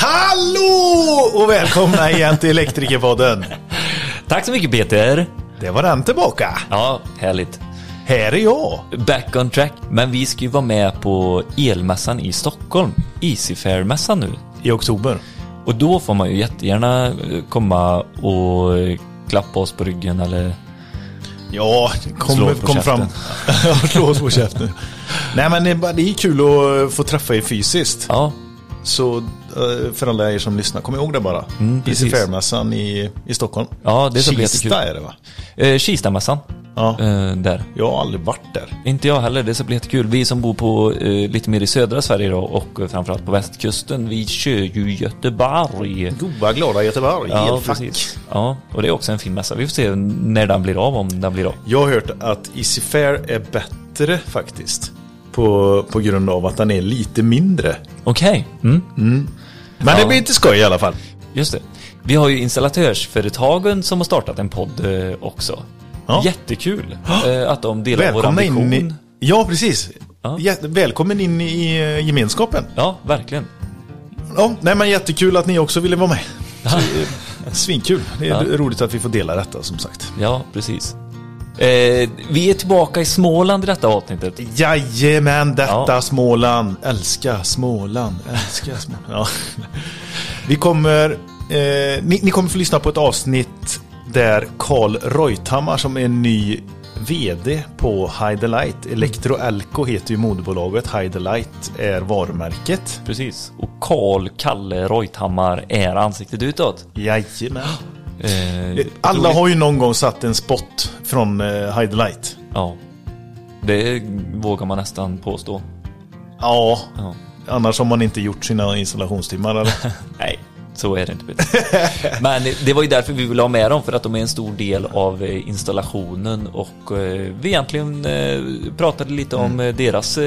Hallå och välkomna igen till Elektrikerpodden. Tack så mycket Peter. Det var den tillbaka. Ja, härligt. Här är jag. Back on track. Men vi ska ju vara med på elmässan i Stockholm. Easyfair-mässan nu. I oktober. Och då får man ju jättegärna eh, komma och klappa oss på ryggen eller Ja, kom, Slå kom käften. fram. Slå oss på käften. Nej men det är, kul att få träffa er fysiskt. ja, Så för alla er som lyssnar, kom ihåg det bara. Mm, Easy. Fair-mässan i, i Stockholm. ja det ska bli Kista jättekul. är det va? Eh, Kistamässan. Ja. Eh, där. Jag har aldrig varit där. Inte jag heller, det ska bli jättekul. Vi som bor på eh, lite mer i södra Sverige då och eh, framförallt på västkusten, vi kör ju Göteborg. Goa, glada Göteborg. Ja, Elfack. precis. Ja, och det är också en fin mässa. Vi får se när den blir av, om den blir av. Jag har hört att Easy Fair är bättre faktiskt. På, på grund av att den är lite mindre. Okej. Mm. Men det Ja. blir inte skoj i alla fall. Just det. Vi har ju installatörsföretagen som har startat en podd eh, också. Ja. Jättekul eh, att de delar vår Välkomna ambition. in i... Ja, precis. Ja. Välkommen in i eh, gemenskapen. Ja, verkligen. Ja, nej men jättekul att ni också ville vara med. Svinkul. Det är roligt att vi får dela detta som sagt. Ja, precis. Eh, vi är tillbaka i Småland i detta avsnittet. Jajamän, detta Ja. Småland. Älska Småland. Älska Småland. Ja. Vi kommer... Eh, ni, ni kommer få lyssna på ett avsnitt där Karl Reuthammar som är ny VD på Hidelite. Electroalco heter ju moderbolaget. Hidelite är varumärket. Precis. Och Karl Kalle Reuthammar är ansiktet utåt. Jajamän. Eh, Alla otroligt- har ju någon gång satt en spot från eh, Hidelite. Ja. Det vågar man nästan påstå. Ja, Ja. annars har man inte gjort sina installationstimmar eller? Nej, så är det inte. Peter. Men det var ju därför vi ville ha med dem, för att de är en stor del av eh, installationen och eh, vi egentligen eh, pratade lite om eh, deras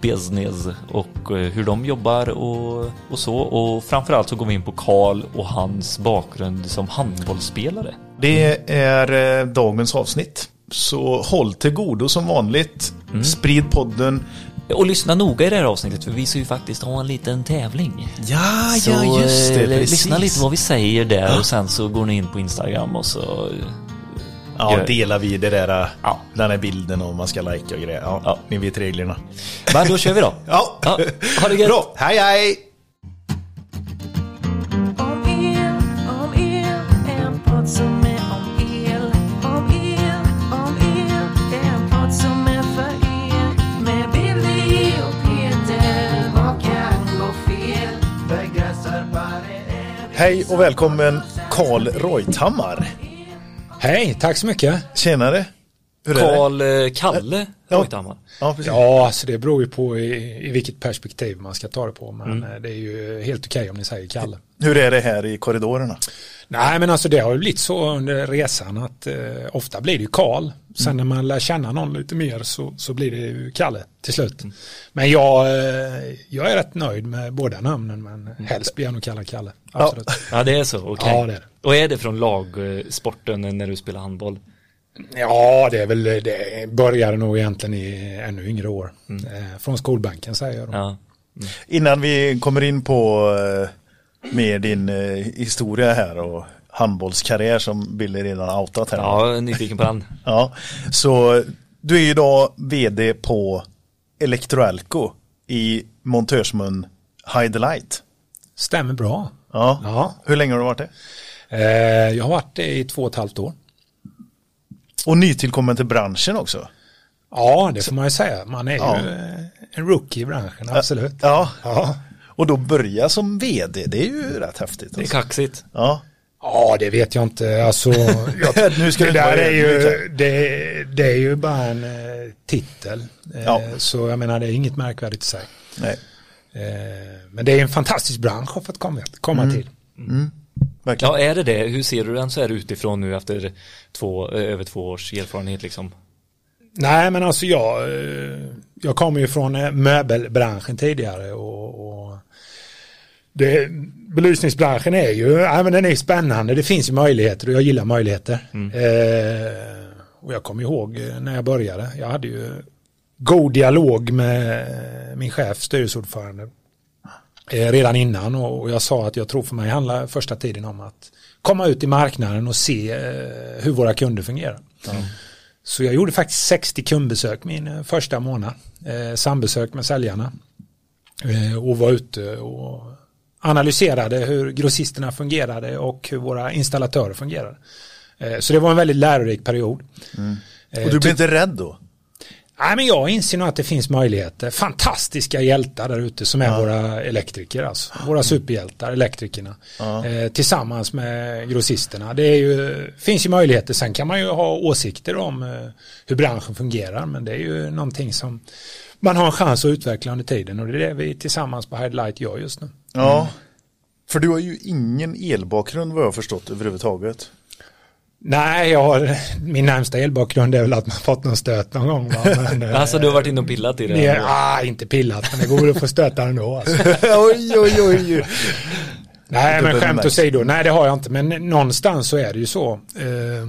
business och hur de jobbar och, och så. Och framförallt så går vi in på Karl och hans bakgrund som handbollsspelare. Det är dagens avsnitt. Så håll till godo som vanligt. Mm. Sprid podden. Och lyssna noga i det här avsnittet för vi ska ju faktiskt ha en liten tävling. Ja, Så, ja, just det. eh, Precis. Lyssna lite vad vi säger där och sen så går ni in på Instagram och så... Ja, Gör- delar vi det där, eh, Ja. den här bilden och man ska likea och grejer. Ja, Ja. ni vet reglerna. Men då kör vi då. Ja, Ja, ha det gött. Bra, hej hej! Hej och välkommen Karl Reuthammar. Hej, tack så mycket. Tjenare. Karl eh, Kalle Ja. Reuthammar. Ja, precis. Ja, alltså det beror ju på i, i vilket perspektiv man ska ta det på. Men Mm. eh, det är ju helt okej om ni säger Kalle. Hur är det här i korridorerna? Nej, men alltså det har ju blivit så under resan att eh, ofta blir det ju Karl. Sen när man lär känna någon lite mer så, så blir det ju Kalle till slut. Men jag, eh, jag är rätt nöjd med båda namnen, men helst blir jag nog kallad Kalle. Absolut. Ja, det är så. Okej. Ja, det är det. Och är det från lagsporten när du spelar handboll? Ja, det är väl, det började nog egentligen i ännu yngre år. Eh, från skolbanken säger jag då. Ja. Innan vi kommer in på mer din eh, historia här och handbollskarriär som Billy redan outat här. Ja, nyfiken på den. Ja, så du är ju idag vd på Electroalco i montörsmun Hidelite. Stämmer bra. Ja. Ja. Hur länge har du varit det? Eh, jag har varit det i två och ett halvt år. Och nytillkommen till branschen också. Ja, det får man ju säga. Man är Ja. ju eh, en rookie i branschen, absolut. Ja, Ja. Och då börja som vd, det är ju rätt häftigt. Det är Alltså. kaxigt. Ja, ja, det vet jag inte. Alltså, jag, Nu ska det där är ju, det, det är ju bara en eh, titel. Eh, Ja. Så jag menar, det är inget märkvärdigt i sig. nej, Eh, men det är en fantastisk bransch att få komma, komma Mm. till. verkligen. Ja, är det det? Hur ser du den så här utifrån nu efter två, eh, över två års erfarenhet liksom? Nej, men alltså jag, eh, jag kommer ju från eh, möbelbranschen tidigare och, och det, belysningsbranschen är ju, ja, men den är spännande, det finns ju möjligheter och jag gillar möjligheter. Eh, och jag kommer ihåg eh, när jag började, jag hade ju god dialog med min chef, styrelseordförande. eh, redan innan och, och jag sa att jag tror för mig handlar första tiden om att komma ut i marknaden och se eh, hur våra kunder fungerar. Så jag gjorde faktiskt 60 kundbesök min eh, första månad. Eh, sambesök med säljarna. Eh, och var ute och analyserade hur grossisterna fungerade och hur våra installatörer fungerade. Eh, så det var en väldigt lärorik period. Eh, Och du blir inte rädd då? Nej, men jag inser nog att det finns möjligheter. Fantastiska hjältar där ute som är Ja. våra elektriker. Alltså. Våra superhjältar, elektrikerna. Ja. Eh, tillsammans med grossisterna. Det ju, finns ju möjligheter. Sen kan man ju ha åsikter om eh, hur branschen fungerar. Men det är ju någonting som man har en chans att utveckla under tiden. Och det är det vi tillsammans på Highlight gör just nu. Ja. För du har ju ingen elbakgrund vad jag har förstått överhuvudtaget. Nej, jag har, min närmsta elbakgrund är väl att man fått någon stöt någon gång. Va? Men, eh, Alltså du har varit inne och pillat i det? här. ah, inte pillat, men det går väl att få stötar ändå. Alltså. oj, oj, oj. Nej, men skämt åsido. Nej, det har jag inte. Men någonstans så är det ju så. Eh,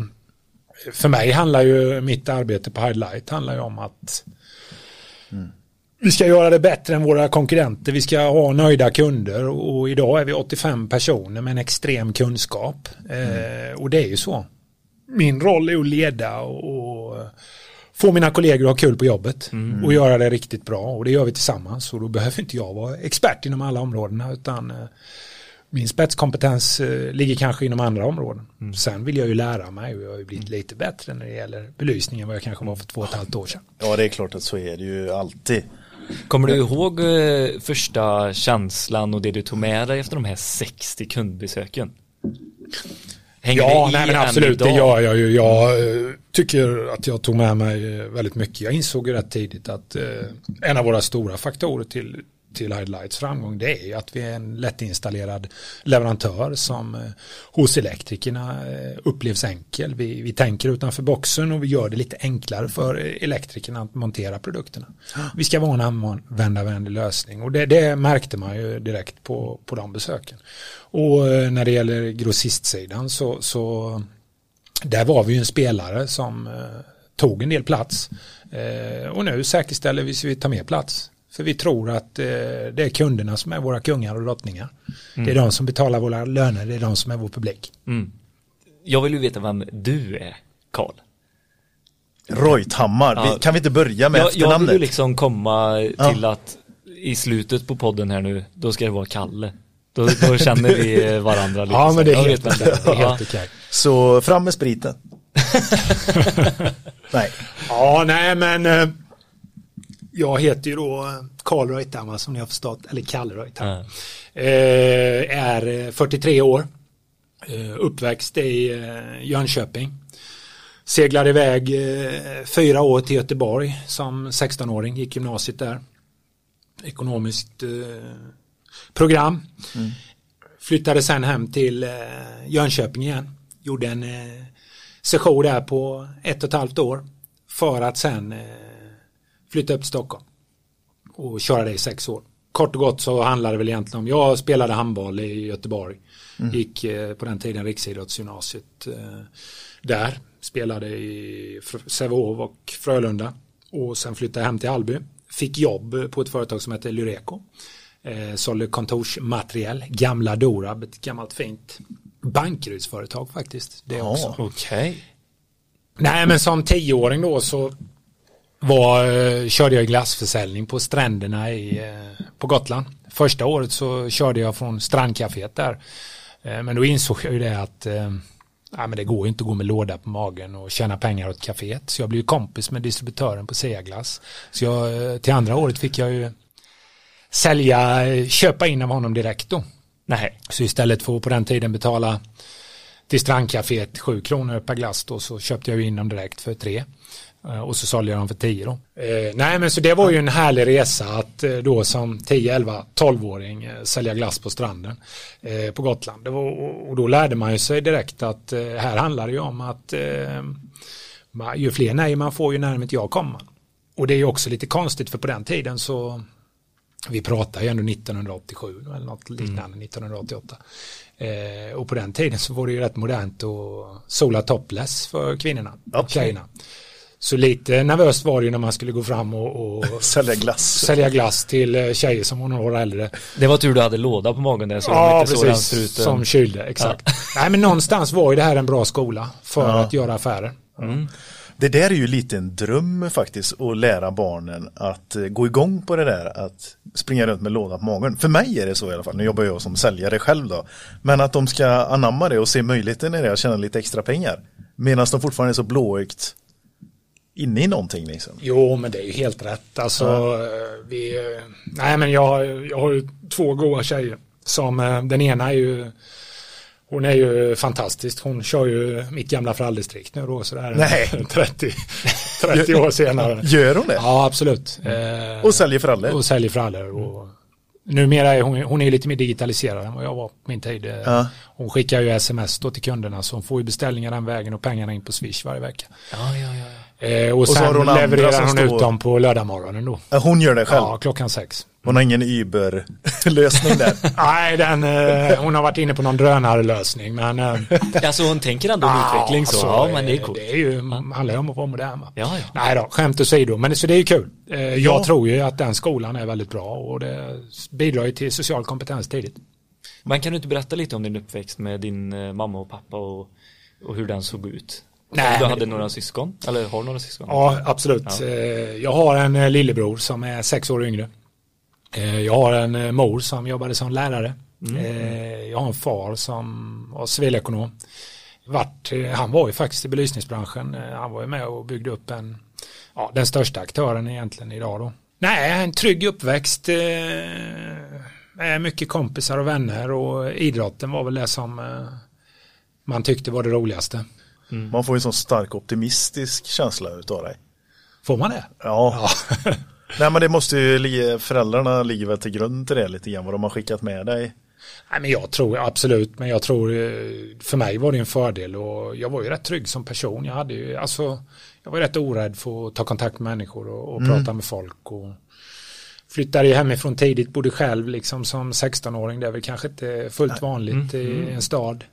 för mig handlar ju mitt arbete på Highlight handlar ju om att vi ska göra det bättre än våra konkurrenter. Vi ska ha nöjda kunder och, idag är vi 85 personer med en extrem kunskap. Eh, och det är ju så. Min roll är att leda och, och få mina kollegor att ha kul på jobbet och göra det riktigt bra och det gör vi tillsammans och då behöver inte jag vara expert inom alla områdena utan eh, min spetskompetens eh, ligger kanske inom andra områden. Sen vill jag ju lära mig och jag har ju blivit lite bättre när det gäller belysningen vad jag kanske var för två och ett halvt år sedan. Ja, det är klart att så är det ju alltid. Kommer du ihåg eh, första känslan och det du tog med dig efter de här 60 kundbesöken? Hänger Ja, nej men absolut, det gör jag ju. Jag eh, tycker att jag tog med mig eh, väldigt mycket. Jag insåg ju rätt tidigt att en av våra stora faktorer till, till Highlights framgång det är ju att vi är en lättinstallerad leverantör som eh, hos elektrikerna eh, upplevs enkel. Vi, vi tänker utanför boxen och vi gör det lite enklare för elektrikerna att montera produkterna. Vi ska vara en användarvänlig lösning och det, det märkte man ju direkt på, på de besöken. Och eh, när det gäller grossistsidan så, så där var vi ju en spelare som tog en del plats. Och nu säkerställer vi så vi tar mer plats. För vi tror att eh, det är kunderna som är våra kungar och drottningar. Det är de som betalar våra löner, det är de som är vår publik. Mm. Jag vill ju veta vem du är, Karl. Reuthammar, Ja. vi, kan vi inte börja med Jag, jag vill efternamnet? ju liksom komma till Ja. att i slutet på podden här nu, då ska det vara Kalle. Då, då känner vi varandra lite. Ja, så. men det är Jag helt, vet det är helt okej. Så fram med spriten. Nej. Ja, nej men eh, jag heter ju då eh, Karl Reuthammar som ni har förstått, eller Kalle Reuthammar. Ja. Eh, är eh, 43 år. Eh, uppväxt i eh, Jönköping. Seglade iväg eh, fyra år till Göteborg som 16-åring, gick gymnasiet där. Ekonomiskt eh, program. Flyttade sen hem till eh, Jönköping igen. Gjorde en eh, session där på ett och ett halvt år. För att sen eh, flytta upp till Stockholm. Och köra det i sex år. Kort och gott så handlade det väl egentligen om, jag spelade handboll i Göteborg. Gick eh, på den tiden Riksidrottsgymnasiet eh, där. Spelade i Sävehof och Frölunda. Och sen flyttade jag hem till Alby. Fick jobb på ett företag som heter Lyreco. Eh, sålde kontorsmateriel, gamla Dorab, ett gammalt fint bankrutsföretag faktiskt. Det Ja. också. Okej. Nej men som tioåring då så var, eh, körde jag glassförsäljning på stränderna i, eh, på Gotland. Första året så körde jag från strandcaféet där. Eh, men då insåg jag ju det att ja, men det går ju inte att gå med låda på magen och tjäna pengar åt kaféet. Så jag blev kompis med distributören på Seaglass. Så jag, till andra året fick jag ju sälja, köpa in av honom direkt då. Nej. Så istället för att på den tiden betala till strandcaféet 7 kronor per glass då så köpte jag in dem direkt för 3. Och så sålde jag dem för 10 då. Eh, nej men så det var ju en härlig resa att eh, då som 10, 11, 12-åring eh, sälja glass på stranden eh, på Gotland. Var, och, då lärde man ju sig direkt att eh, här handlar det ju om att eh, man, ju fler nej man får ju närmare ett ja kommer. Och det är ju också lite konstigt för på den tiden så vi pratar ju ändå 1987 eller något liknande 1988. Eh, och på den tiden så var det ju rätt modernt att sola topless för kvinnorna, Okej. tjejerna. Så lite nervöst var det ju när man skulle gå fram och, och Sälja glass. sälja glass till eh, tjejer som var några år äldre. Det var tur du hade låda på magen där så de Ja, inte såg den precis. Som kylde, exakt. Nej, men någonstans var ju det här en bra skola för Ja. att göra affärer. Det där är ju lite en dröm faktiskt, att lära barnen att eh, gå igång på det där, att springa runt med låda på magen. För mig är det så i alla fall, nu jobbar jag som säljare själv då. Men att de ska anamma det och se möjligheten i det och tjäna lite extra pengar. Medan de fortfarande är så blåögt inne i någonting liksom. Jo, men det är ju helt rätt. Alltså, eh, vi, eh, nej, men jag, har- jag har ju två goa tjejer. Som, eh, den ena är ju, hon är ju fantastisk. Hon kör ju mitt gamla fralldistrikt nu då, sådär Nej. 30, 30 år senare. Gör hon det? Ja, absolut. Eh, Och säljer frallor? och säljer frallor. Och numera är hon, hon är lite mer digitaliserad än vad jag var på min tid. Eh, Ja. Hon skickar ju sms då till kunderna så hon får ju beställningar den vägen och pengarna in på Swish varje vecka. Ja, ja, ja. Eh, och, så sen har hon levererar hon står- ut dem på lördagmorgonen då. Hon gör det själv? Ja, klockan sex. Hon har ingen Uber-lösning där? Nej, den, eh, hon har varit inne på någon drönarlösning men... Eh, Alltså hon tänker ändå ja, utveckling så. alltså, ja, men det är eh, coolt. Det är ju, handlar ju om att vara modern va? Ja, ja. Nej då, skämt åsido. Men så det är ju kul. Eh, jag Ja. tror ju att den skolan är väldigt bra och det bidrar ju till social kompetens tidigt. Men kan du inte berätta lite om din uppväxt med din eh, mamma och pappa och, och hur den såg ut? Nej, du men hade det- några syskon? Eller har några syskon? Ja, absolut. Ja. Eh, Jag har en eh, lillebror som är sex år yngre. Eh, Jag har en mor som jobbade som lärare. Eh, Jag har en far som var civilekonom. Vart, han var ju faktiskt i belysningsbranschen. Han var ju med och byggde upp en, ja, den största aktören egentligen idag då. Nej, en trygg uppväxt. Med mycket kompisar och vänner och idrotten var väl det som man tyckte var det roligaste. Man får ju en sån stark optimistisk känsla utav dig. Får man det? Ja. Nej men det måste ju, föräldrarna ligger väl till grund till det lite grann, vad de har skickat med dig. Nej, men jag tror absolut, men jag tror eh, för mig var det en fördel och jag var ju rätt trygg som person. Jag hade ju, alltså, jag var rätt orädd för att ta kontakt med människor och, och prata med folk och flyttade ju hemifrån tidigt, bodde själv liksom som 16-åring. Det är väl kanske inte fullt vanligt i en stad.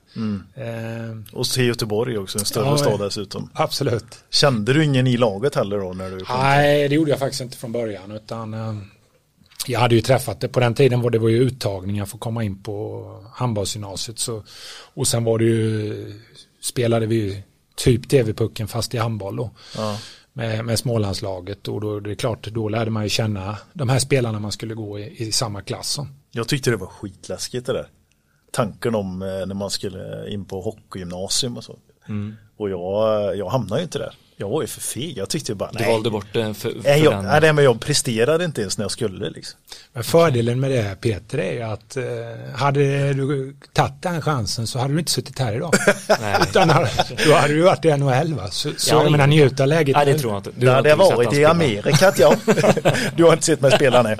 Eh, Och till Göteborg också, en större Ja, stad dessutom. absolut. Kände du ingen i laget heller då när du kom? Nej, det gjorde jag faktiskt inte från början utan eh, jag hade ju träffat det på den tiden var det var ju uttagningar för att komma in på handbollsgymnasiet så och sen var det ju spelade vi ju typ TV-pucken fast i handboll då Ja. med, med Smålandslaget och då det är klart då lärde man ju känna de här spelarna man skulle gå i, i samma klass som. Jag tyckte det var skitläskigt det där. Tanken om eh, när man skulle in på hockeygymnasium och så. Mm. Och jag, jag hamnade ju inte där. Jag var ju för feg. Jag tyckte bara, Du nej. valde bort det för, för Nej, jag, den. nej, men jag presterade inte ens när jag skulle liksom. Men fördelen med det Peter är att eh, hade du tagit den chansen så hade du inte suttit här idag. Nej. Utan då hade du varit i NHL va? Så, så Ja, jag menar njut av läget. Nej, det tror jag inte. Du har hade inte jag sett varit i. Amerika, ja. Du har inte sett mig spela nej.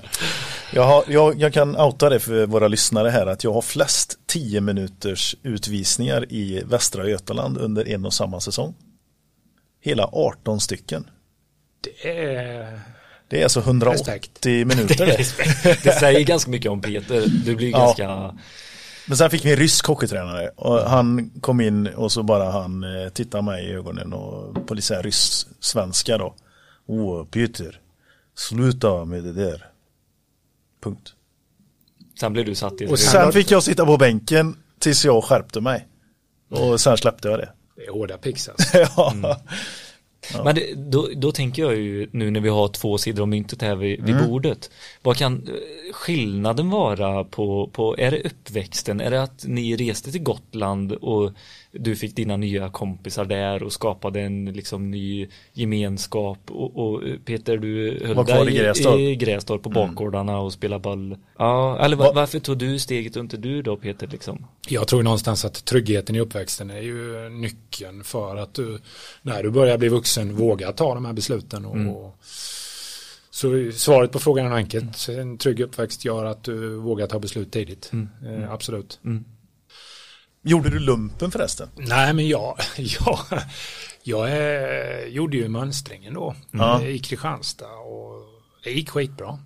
Jag, har, jag, jag kan outa det för våra lyssnare här att jag har flest 10 minuters utvisningar i Västra Götaland under en och samma säsong. Hela 18 stycken. Det är... Det är alltså 180 Respekt. minuter det. Det säger ganska mycket om Peter. Du blir Ja. ganska... Men sen fick vi en rysk hockeytränare och han kom in och så bara han eh, tittade mig i ögonen och på lite ryss-svenska då. Åh, Peter, sluta med det där. Punkt. Sen blev du satt i Och sen- fick jag sitta på bänken tills jag skärpte mig. Och sen släppte jag det. Det är hårda pix alltså. ja. Men det, då, då tänker jag ju nu när vi har två sidor av myntet här vid, vid Mm. bordet. Vad kan eh, skillnaden vara på, på, är det uppväxten? Är det att ni reste till Gotland och du fick dina nya kompisar där och skapade en liksom ny gemenskap och, och Peter du höll dig i Grästorp. Mm. i Grästorp på bakgårdarna och spelade boll. Ja, eller var, varför tog du steget och inte du då Peter liksom? Jag tror någonstans att tryggheten i uppväxten är ju nyckeln för att du när du börjar bli vuxen vågar ta de här besluten. Och, Mm. och, så svaret på frågan är enkelt. En trygg uppväxt gör att du vågar ta beslut tidigt. Mm. Eh, absolut. Gjorde du lumpen förresten? Nej men jag, jag, jag är, gjorde ju mönstringen då eh, i Kristianstad och det gick skitbra.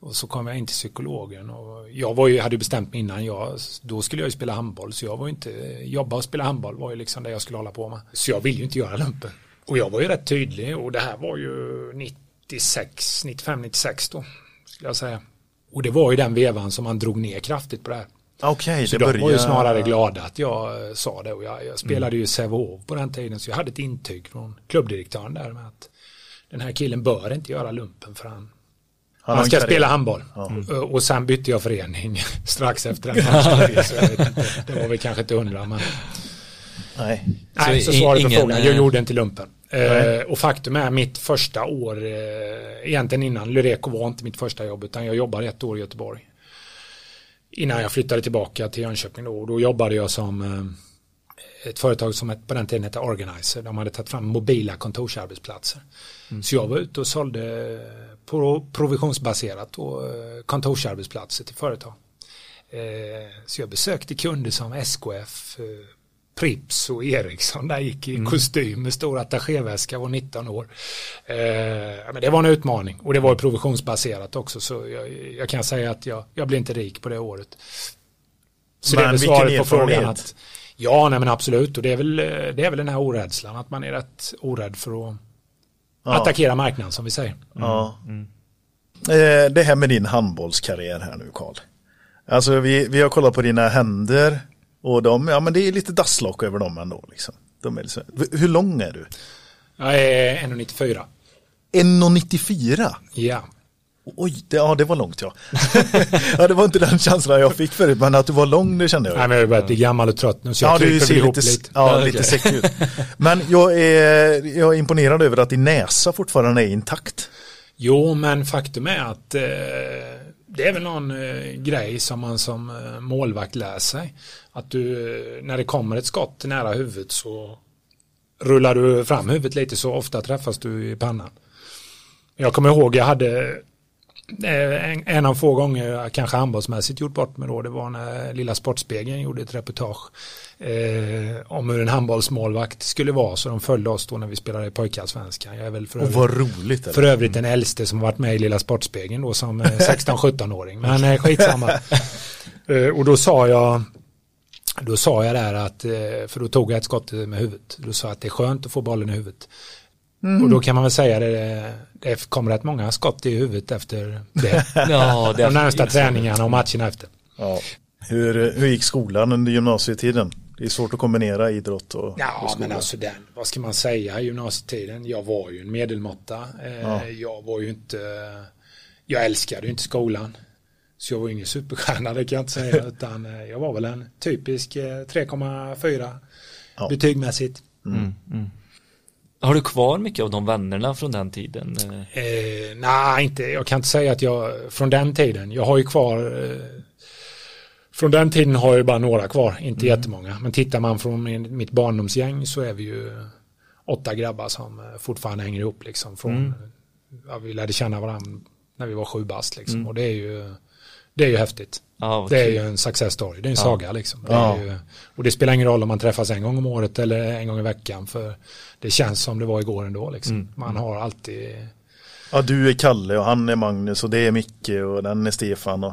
Och så kom jag in till psykologen och jag var ju, hade bestämt mig innan, jag, då skulle jag ju spela handboll så jag var ju inte, jobba och spela handboll var ju liksom det jag skulle hålla på med. Så jag vill ju inte göra lumpen. Och jag var ju rätt tydlig och det här var ju 96, 95, 96 då. Skulle jag säga. Och det var ju den vevan som man drog ner kraftigt på det här. Okej, Så det de var ju börjar... snarare glada att jag eh, sa det och jag, jag spelade ju Sävehof på den tiden så jag hade ett intyg från klubbdirektören där med att den här killen bör inte göra lumpen för han, Han han, ska karriär. spela handboll. Ja. Och- Och sen bytte jag förening strax efter den matchen. det var väl kanske inte hundra men Nej. Nej, Så så svaret på ingen, frågan, eh, jag gjorde inte lumpen. Nej. Eh, och faktum är mitt första år, eh, egentligen innan, Lureco var inte mitt första jobb utan jag jobbade ett år i Göteborg. Innan jag flyttade tillbaka till Jönköping då, och då jobbade jag som eh, ett företag som på den tiden hette Organizer. De hade tagit fram mobila kontorsarbetsplatser. Så jag var ute och sålde pro- provisionsbaserat och eh, kontorsarbetsplatser till företag. Eh, Så jag besökte kunder som SKF, Prips och Ericsson. Där gick i kostym med stor attachéväska, var 19 år. Eh, men det var en utmaning och det var provisionsbaserat också. Så jag, jag kan säga att jag, jag blev inte rik på det året. Så det är Men väl vilken svaret på frågan. Att, ja, nej men absolut. Och det är, väl, det är väl den här orädslan. Att man är rätt orädd för att Ja. attackera marknaden som vi säger. Ja. Eh, Det här med din handbollskarriär här nu Karl. Alltså vi, vi har kollat på dina händer och de, ja men det är lite dasslock över dem ändå liksom. De är liksom, hur lång är du? Jag är 1,94. 1,94? Ja. Oj, det, ja det var långt ja. ja. Det var inte den känslan jag fick förut, men att du var lång det kände jag. Nej, men jag börjar bli gammal och trött nu så jag Ja, du ser lite, lite. ja, lite säck ut. Men jag är, jag är imponerad över att din näsa fortfarande är intakt. Jo, men faktum är att eh, det är väl någon eh, grej som man som eh, målvakt lär sig. Att du, eh, när det kommer ett skott nära huvudet så rullar du fram huvudet lite så ofta träffas du i pannan. Jag kommer ihåg jag hade eh, en, en av få gånger jag kanske handbollsmässigt gjort bort mig då. Det var när Lilla Sportspegeln gjorde ett reportage eh, om hur en handbollsmålvakt skulle vara. Så de följde oss då när vi spelade i pojkallsvenskan. Jag är väl för Och övrigt roligt. för övrigt den äldste som varit med i Lilla Sportspegeln då som eh, 16-17-åring. Men eh, skitsamma. Eh, Och då sa jag då sa jag där att, eh, för då tog jag ett skott med huvudet. Då sa jag att det är skönt att få bollen i huvudet. Och då kan man väl säga det, det kommer rätt många skott i huvudet efter det. Ja, det De närmsta träningarna och matcherna efter. Ja. Hur, hur gick skolan under gymnasietiden? Det är svårt att kombinera idrott och, och Ja, skola. men alltså den, vad ska man säga, i gymnasietiden, jag var ju en medelmåtta. Eh, Ja. Jag var ju inte, jag älskade ju inte skolan. Så jag var ingen superstjärna, det kan jag inte säga, utan eh, jag var väl en typisk eh, 3,4 Ja. betygmässigt. Har du kvar mycket av de vännerna från den tiden? Eh, Eh, nej, inte, jag kan inte säga att jag, från den tiden, jag har ju kvar, eh, från den tiden har jag ju bara några kvar, inte jättemånga. Men tittar man från min, mitt barndomsgäng så är vi ju åtta grabbar som eh, fortfarande hänger ihop liksom. Från, ja, vi lärde känna varandra när vi var sju bast liksom. Och det är ju, det är ju häftigt. Vad Det är ju en success story, det är en saga liksom. Det är ju, och det spelar ingen roll om man träffas en gång om året eller en gång i veckan. För det känns som det var igår ändå liksom. Mm. Man har alltid Ja, du är Kalle och han är Magnus och det är Micke och den är Stefan. Och...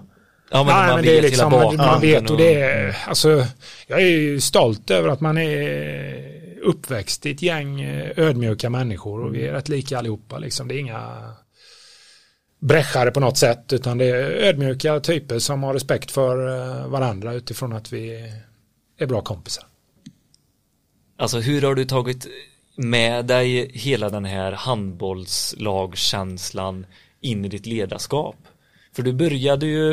Ja, men Nej, man men det är liksom, man, man vet och det är, alltså, jag är ju stolt över att man är uppväxt i ett gäng eh, ödmjuka människor och vi är rätt lika allihopa liksom. Det är inga bräschare på något sätt utan det är ödmjuka typer som har respekt för eh, varandra utifrån att vi är bra kompisar. Alltså hur har du tagit med dig hela den här handbollslagkänslan in i ditt ledarskap? För du började ju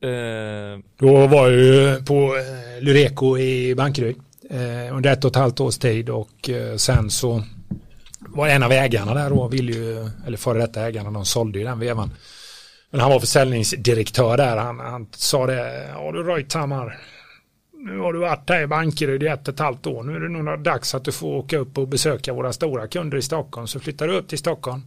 eh, Då var jag ju på eh, Lureco i Bankeryd eh, under ett och ett halvt års tid och sen så var en av ägarna där då, ville ju, eller före detta ägarna, de sålde ju den vevan. Men han var försäljningsdirektör där, han, han sa det, ja du Reutamar, nu har du varit här i Bankeryd i ett och ett halvt år, nu är det nog dags att du får åka upp och besöka våra stora kunder i Stockholm, så flyttar du upp till Stockholm.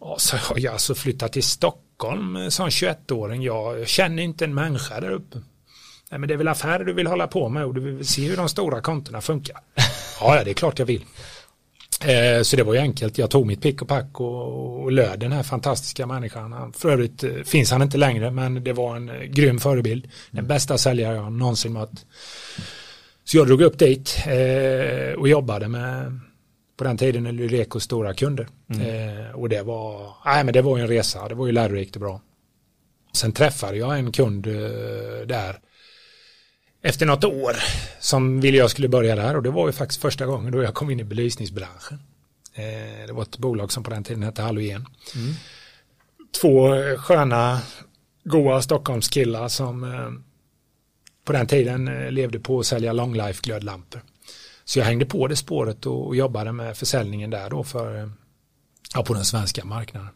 Ja, så jag, jag alltså flyttat till Stockholm som 21-åring, jag känner inte en människa där uppe. Nej, men det är väl affärer du vill hålla på med och du vill se hur de stora kontona funkar. Ja, ja, det är klart jag vill. Eh, så det var ju enkelt. Jag tog mitt pick och pack och, och löd den här fantastiska människan. Han, för övrigt eh, finns han inte längre, men det var en eh, grym förebild. Den bästa säljare jag någonsin mött. Så jag drog upp dit och jobbade med på den tiden Lyrekos stora kunder. Eh, och det var, nej men det var ju en resa, det var ju lärorikt och bra. Sen träffade jag en kund där efter något år som ville jag skulle börja där och det var ju faktiskt första gången då jag kom in i belysningsbranschen. Eh, det var ett bolag som på den tiden hette Halogen. Två eh, sköna, goa Stockholmskillar som eh, på den tiden eh, levde på att sälja long life glödlampor. Så jag hängde på det spåret och, och jobbade med försäljningen där då för, ja, på den svenska marknaden.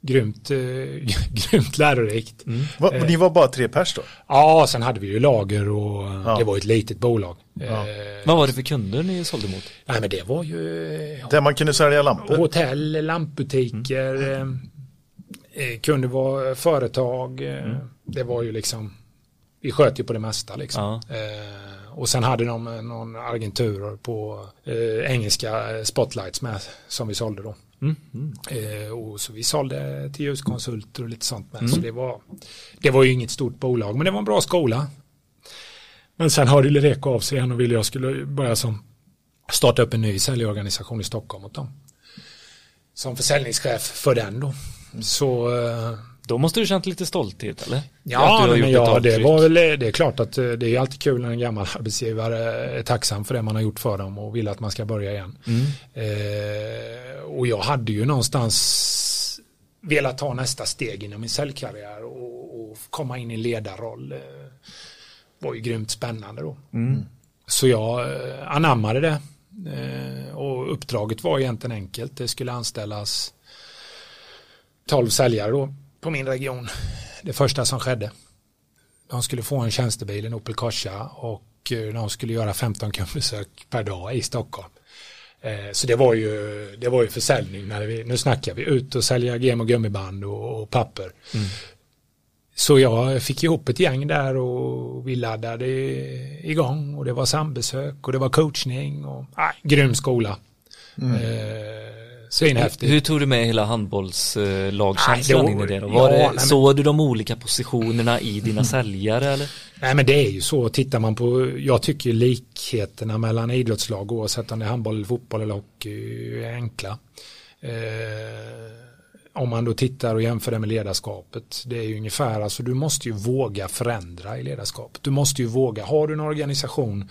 Grymt, eh, grymt lärorikt. Va, Eh. Ni var bara tre pers då? Ja, sen hade vi ju lager och Ja. det var ett litet bolag. Ja. Eh, Vad var det för kunder ni sålde mot? nej, men det var ju Där man kunde sälja lampor? hotell, lampbutiker, eh, eh, kunde vara företag. Eh, Det var ju liksom, vi sköt ju på det mesta liksom. Eh, och sen hade de någon agenturer på eh, engelska spotlights med som vi sålde då. Mm. Mm. Eh, och så vi sålde till ljuskonsulter och lite sånt med. Så det var, det var ju inget stort bolag, men det var en bra skola. Men sen hörde Lyreco av sig igen och ville jag skulle börja som starta upp en ny säljorganisation i Stockholm åt dem. Som försäljningschef för den då. Så eh, Då måste du känt lite stolthet eller? Ja, har men ja det var väl, det är klart att eh, det är alltid kul när en gammal arbetsgivare är tacksam för det man har gjort för dem och vill att man ska börja igen. Mm. Eh, och jag hade ju någonstans velat ta nästa steg inom min säljkarriär och, och komma in i ledarroll. Eh, var ju grymt spännande då. Mm. Så jag eh, anammade det. Eh, och uppdraget var egentligen enkelt. Det skulle anställas 12 säljare då på min region. Det första som skedde. De skulle få en tjänstebil, en Opel Corsa och eh, de skulle göra 15 kundbesök per dag i Stockholm. Eh, Så det var ju, det var ju försäljning. När vi, nu snackar vi ut och sälja gem och gummiband och, och papper. Så jag fick ihop ett gäng där och vi laddade igång och det var sambesök och det var coachning och nej, grym skola. Eh, Svinhäftigt. Hur tog du med hela handbollslagkänslan Nej, in i det? Då? ja, Var det nej, Såg du de olika positionerna i dina säljare eller? Nej men det är ju så, tittar man på, jag tycker likheterna mellan idrottslag oavsett om det är handboll, eller fotboll eller hockey är enkla. Eh, om man då tittar och jämför det med ledarskapet, det är ju ungefär, alltså du måste ju våga förändra i ledarskapet. Du måste ju våga, har du en organisation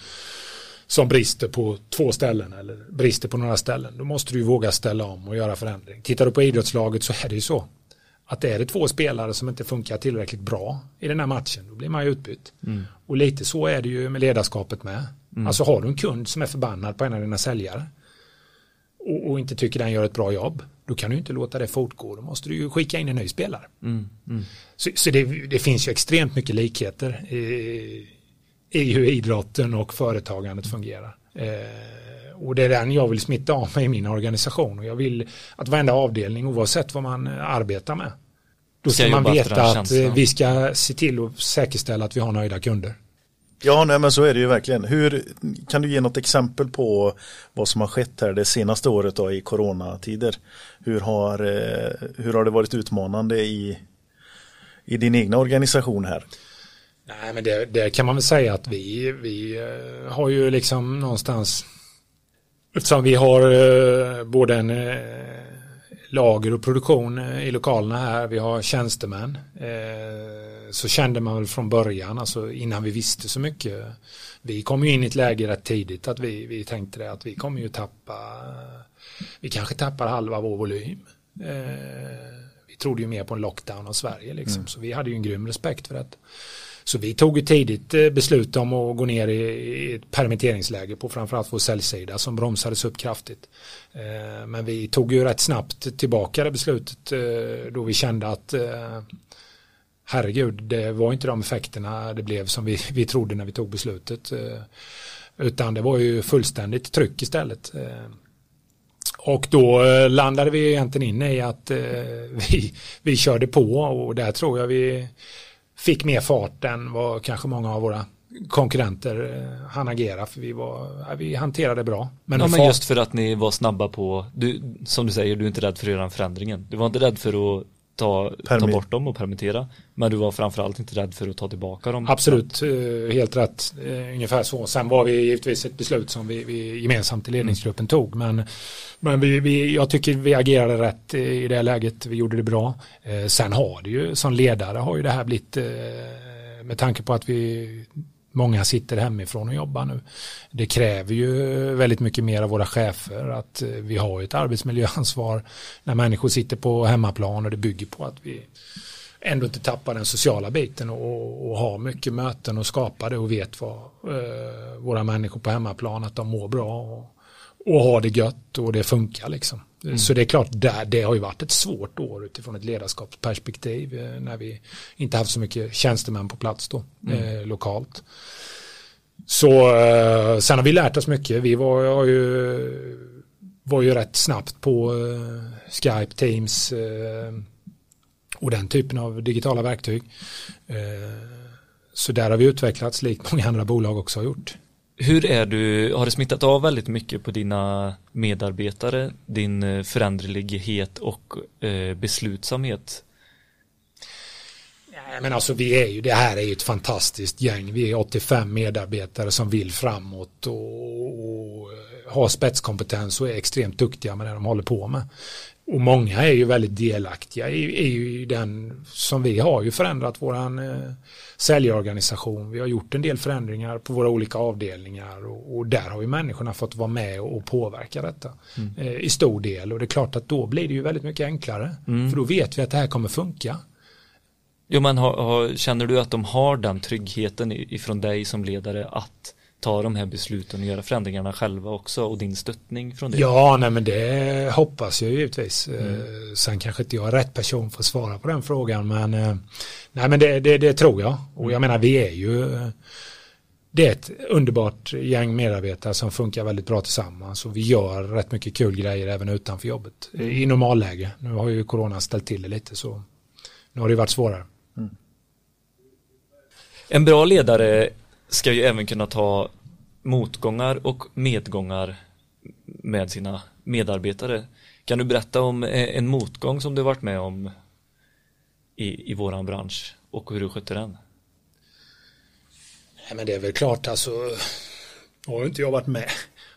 som brister på två ställen eller brister på några ställen, då måste du ju våga ställa om och göra förändring. Tittar du på idrottslaget så är det ju så att är det två spelare som inte funkar tillräckligt bra i den här matchen, då blir man ju utbytt. Och lite så är det ju med ledarskapet med. Alltså har du en kund som är förbannad på en av dina säljare och, och inte tycker den gör ett bra jobb, då kan du inte låta det fortgå. Då måste du ju skicka in en ny spelare. Mm. Mm. Så, så det, det finns ju extremt mycket likheter i, i hur idrotten och företagandet fungerar. Eh, och det är den jag vill smitta av mig i min organisation och jag vill att varenda avdelning oavsett vad man arbetar med då Ska ska man veta att känslan. eh, vi ska se till att säkerställa att vi har nöjda kunder. Ja, nej, men så är det ju verkligen. Hur, kan du ge något exempel på vad som har skett här det senaste året då, i coronatider? Hur har, eh, hur har det varit utmanande i, i din egna organisation här? Nej, men det, det kan man väl säga att vi, vi eh, har ju liksom någonstans eftersom vi har eh, både en eh, lager och produktion i lokalerna här, vi har tjänstemän så kände man väl från början, alltså innan vi visste så mycket vi kom ju in i ett läge rätt tidigt att vi, vi tänkte det att vi kommer ju tappa vi kanske tappar halva vår volym. Vi trodde ju mer på en lockdown av Sverige liksom, så vi hade ju en grym respekt för det så vi tog ju tidigt eh, beslut om att gå ner i, ett permitteringsläge på framförallt vår säljsida som bromsades upp kraftigt. Eh, men vi tog ju rätt snabbt tillbaka det beslutet eh, då vi kände att herregud, det var inte de effekterna det blev som vi, vi trodde när vi tog beslutet. Utan det var ju fullständigt tryck istället. Och då landade vi egentligen in i att vi, vi körde på och där tror jag vi fick mer fart än vad kanske många av våra konkurrenter eh, hann agera för vi, var, vi hanterade bra. Men, ja, men just för att ni var snabba på, du, som du säger, du är inte rädd för att göra förändringen. Du var inte rädd för att ta, ta bort dem och permittera. Men du var framförallt inte rädd för att ta tillbaka dem. Absolut, eh, helt rätt. Eh, Ungefär så. Sen var vi givetvis ett beslut som vi, vi gemensamt i ledningsgruppen tog. Men, men vi, vi, jag tycker vi agerade rätt i det läget. Vi gjorde det bra. Eh, Sen har det ju, som ledare har ju det här blivit, med tanke på att vi Många sitter hemifrån och jobbar nu. Det kräver ju väldigt mycket mer av våra chefer att eh, vi har ett arbetsmiljöansvar när människor sitter på hemmaplan och det bygger på att vi ändå inte tappar den sociala biten och, och har mycket möten och skapar det och vet vad eh, våra människor på hemmaplan att de mår bra och, och har det gött och det funkar liksom. Så det är klart, där, det har ju varit ett svårt år utifrån ett ledarskapsperspektiv eh, när vi inte haft så mycket tjänstemän på plats då, eh, lokalt. Så eh, sen har vi lärt oss mycket. Vi var, har ju, var ju rätt snabbt på eh, Skype, Teams eh, och den typen av digitala verktyg. Eh, så där har vi utvecklats likt många andra bolag också har gjort. Hur är du, har det smittat av väldigt mycket på dina medarbetare, din eh, föränderlighet och eh, beslutsamhet? Nej, men alltså vi är ju, det här är ju ett fantastiskt gäng. Vi är 85 medarbetare som vill framåt och, och eh, har spetskompetens och är extremt duktiga med det de håller på med. Och många är ju väldigt delaktiga i, ju i den som vi har ju förändrat våran eh, säljorganisation. Vi har gjort en del förändringar på våra olika avdelningar och, och där har ju människorna fått vara med och, och påverka detta eh, i stor del. Och det är klart att då blir det ju väldigt mycket enklare. För då vet vi att det här kommer funka. Jo men har, har, känner du att de har den tryggheten i- ifrån dig som ledare att ta de här besluten och göra förändringarna själva också och din stöttning från det? Ja, nej men det hoppas jag givetvis. Eh, Sen kanske inte jag är rätt person för att svara på den frågan, men eh, nej men det, det, det tror jag. Och jag menar, vi är ju eh, det är ett underbart gäng medarbetare som funkar väldigt bra tillsammans och vi gör rätt mycket kul grejer även utanför jobbet i normalläge. Nu har ju corona ställt till det lite så nu har det varit svårare. En bra ledare ska ju även kunna ta motgångar och medgångar med sina medarbetare. Kan du berätta om eh, en motgång som du varit med om i, i våran bransch och hur du skötte den? Nej, men det är väl klart alltså. Har ju inte jag varit med.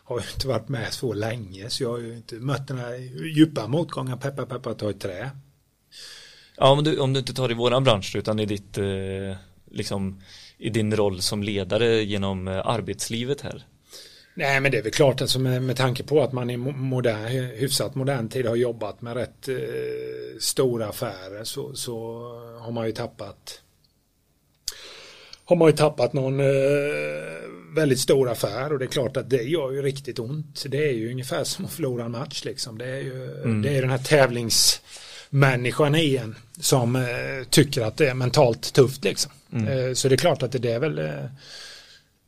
Har ju inte varit med så länge så jag har ju inte mött den här djupa motgången. Peppa peppa ta i trä. Ja, om du, om du inte tar i våran bransch utan i ditt, eh, liksom, i din roll som ledare genom eh, arbetslivet här. Nej men det är väl klart alltså med, med tanke på att man i mo- modern, hyfsat modern tid har jobbat med rätt eh, stora affärer så, så har man ju tappat har man ju tappat någon eh, väldigt stor affär och det är klart att det gör ju riktigt ont. Det är ju ungefär som att förlora en match liksom. Det är ju det är den här tävlingsmänniskan i en som eh, tycker att det är mentalt tufft liksom. Eh, så det är klart att det, är väl eh,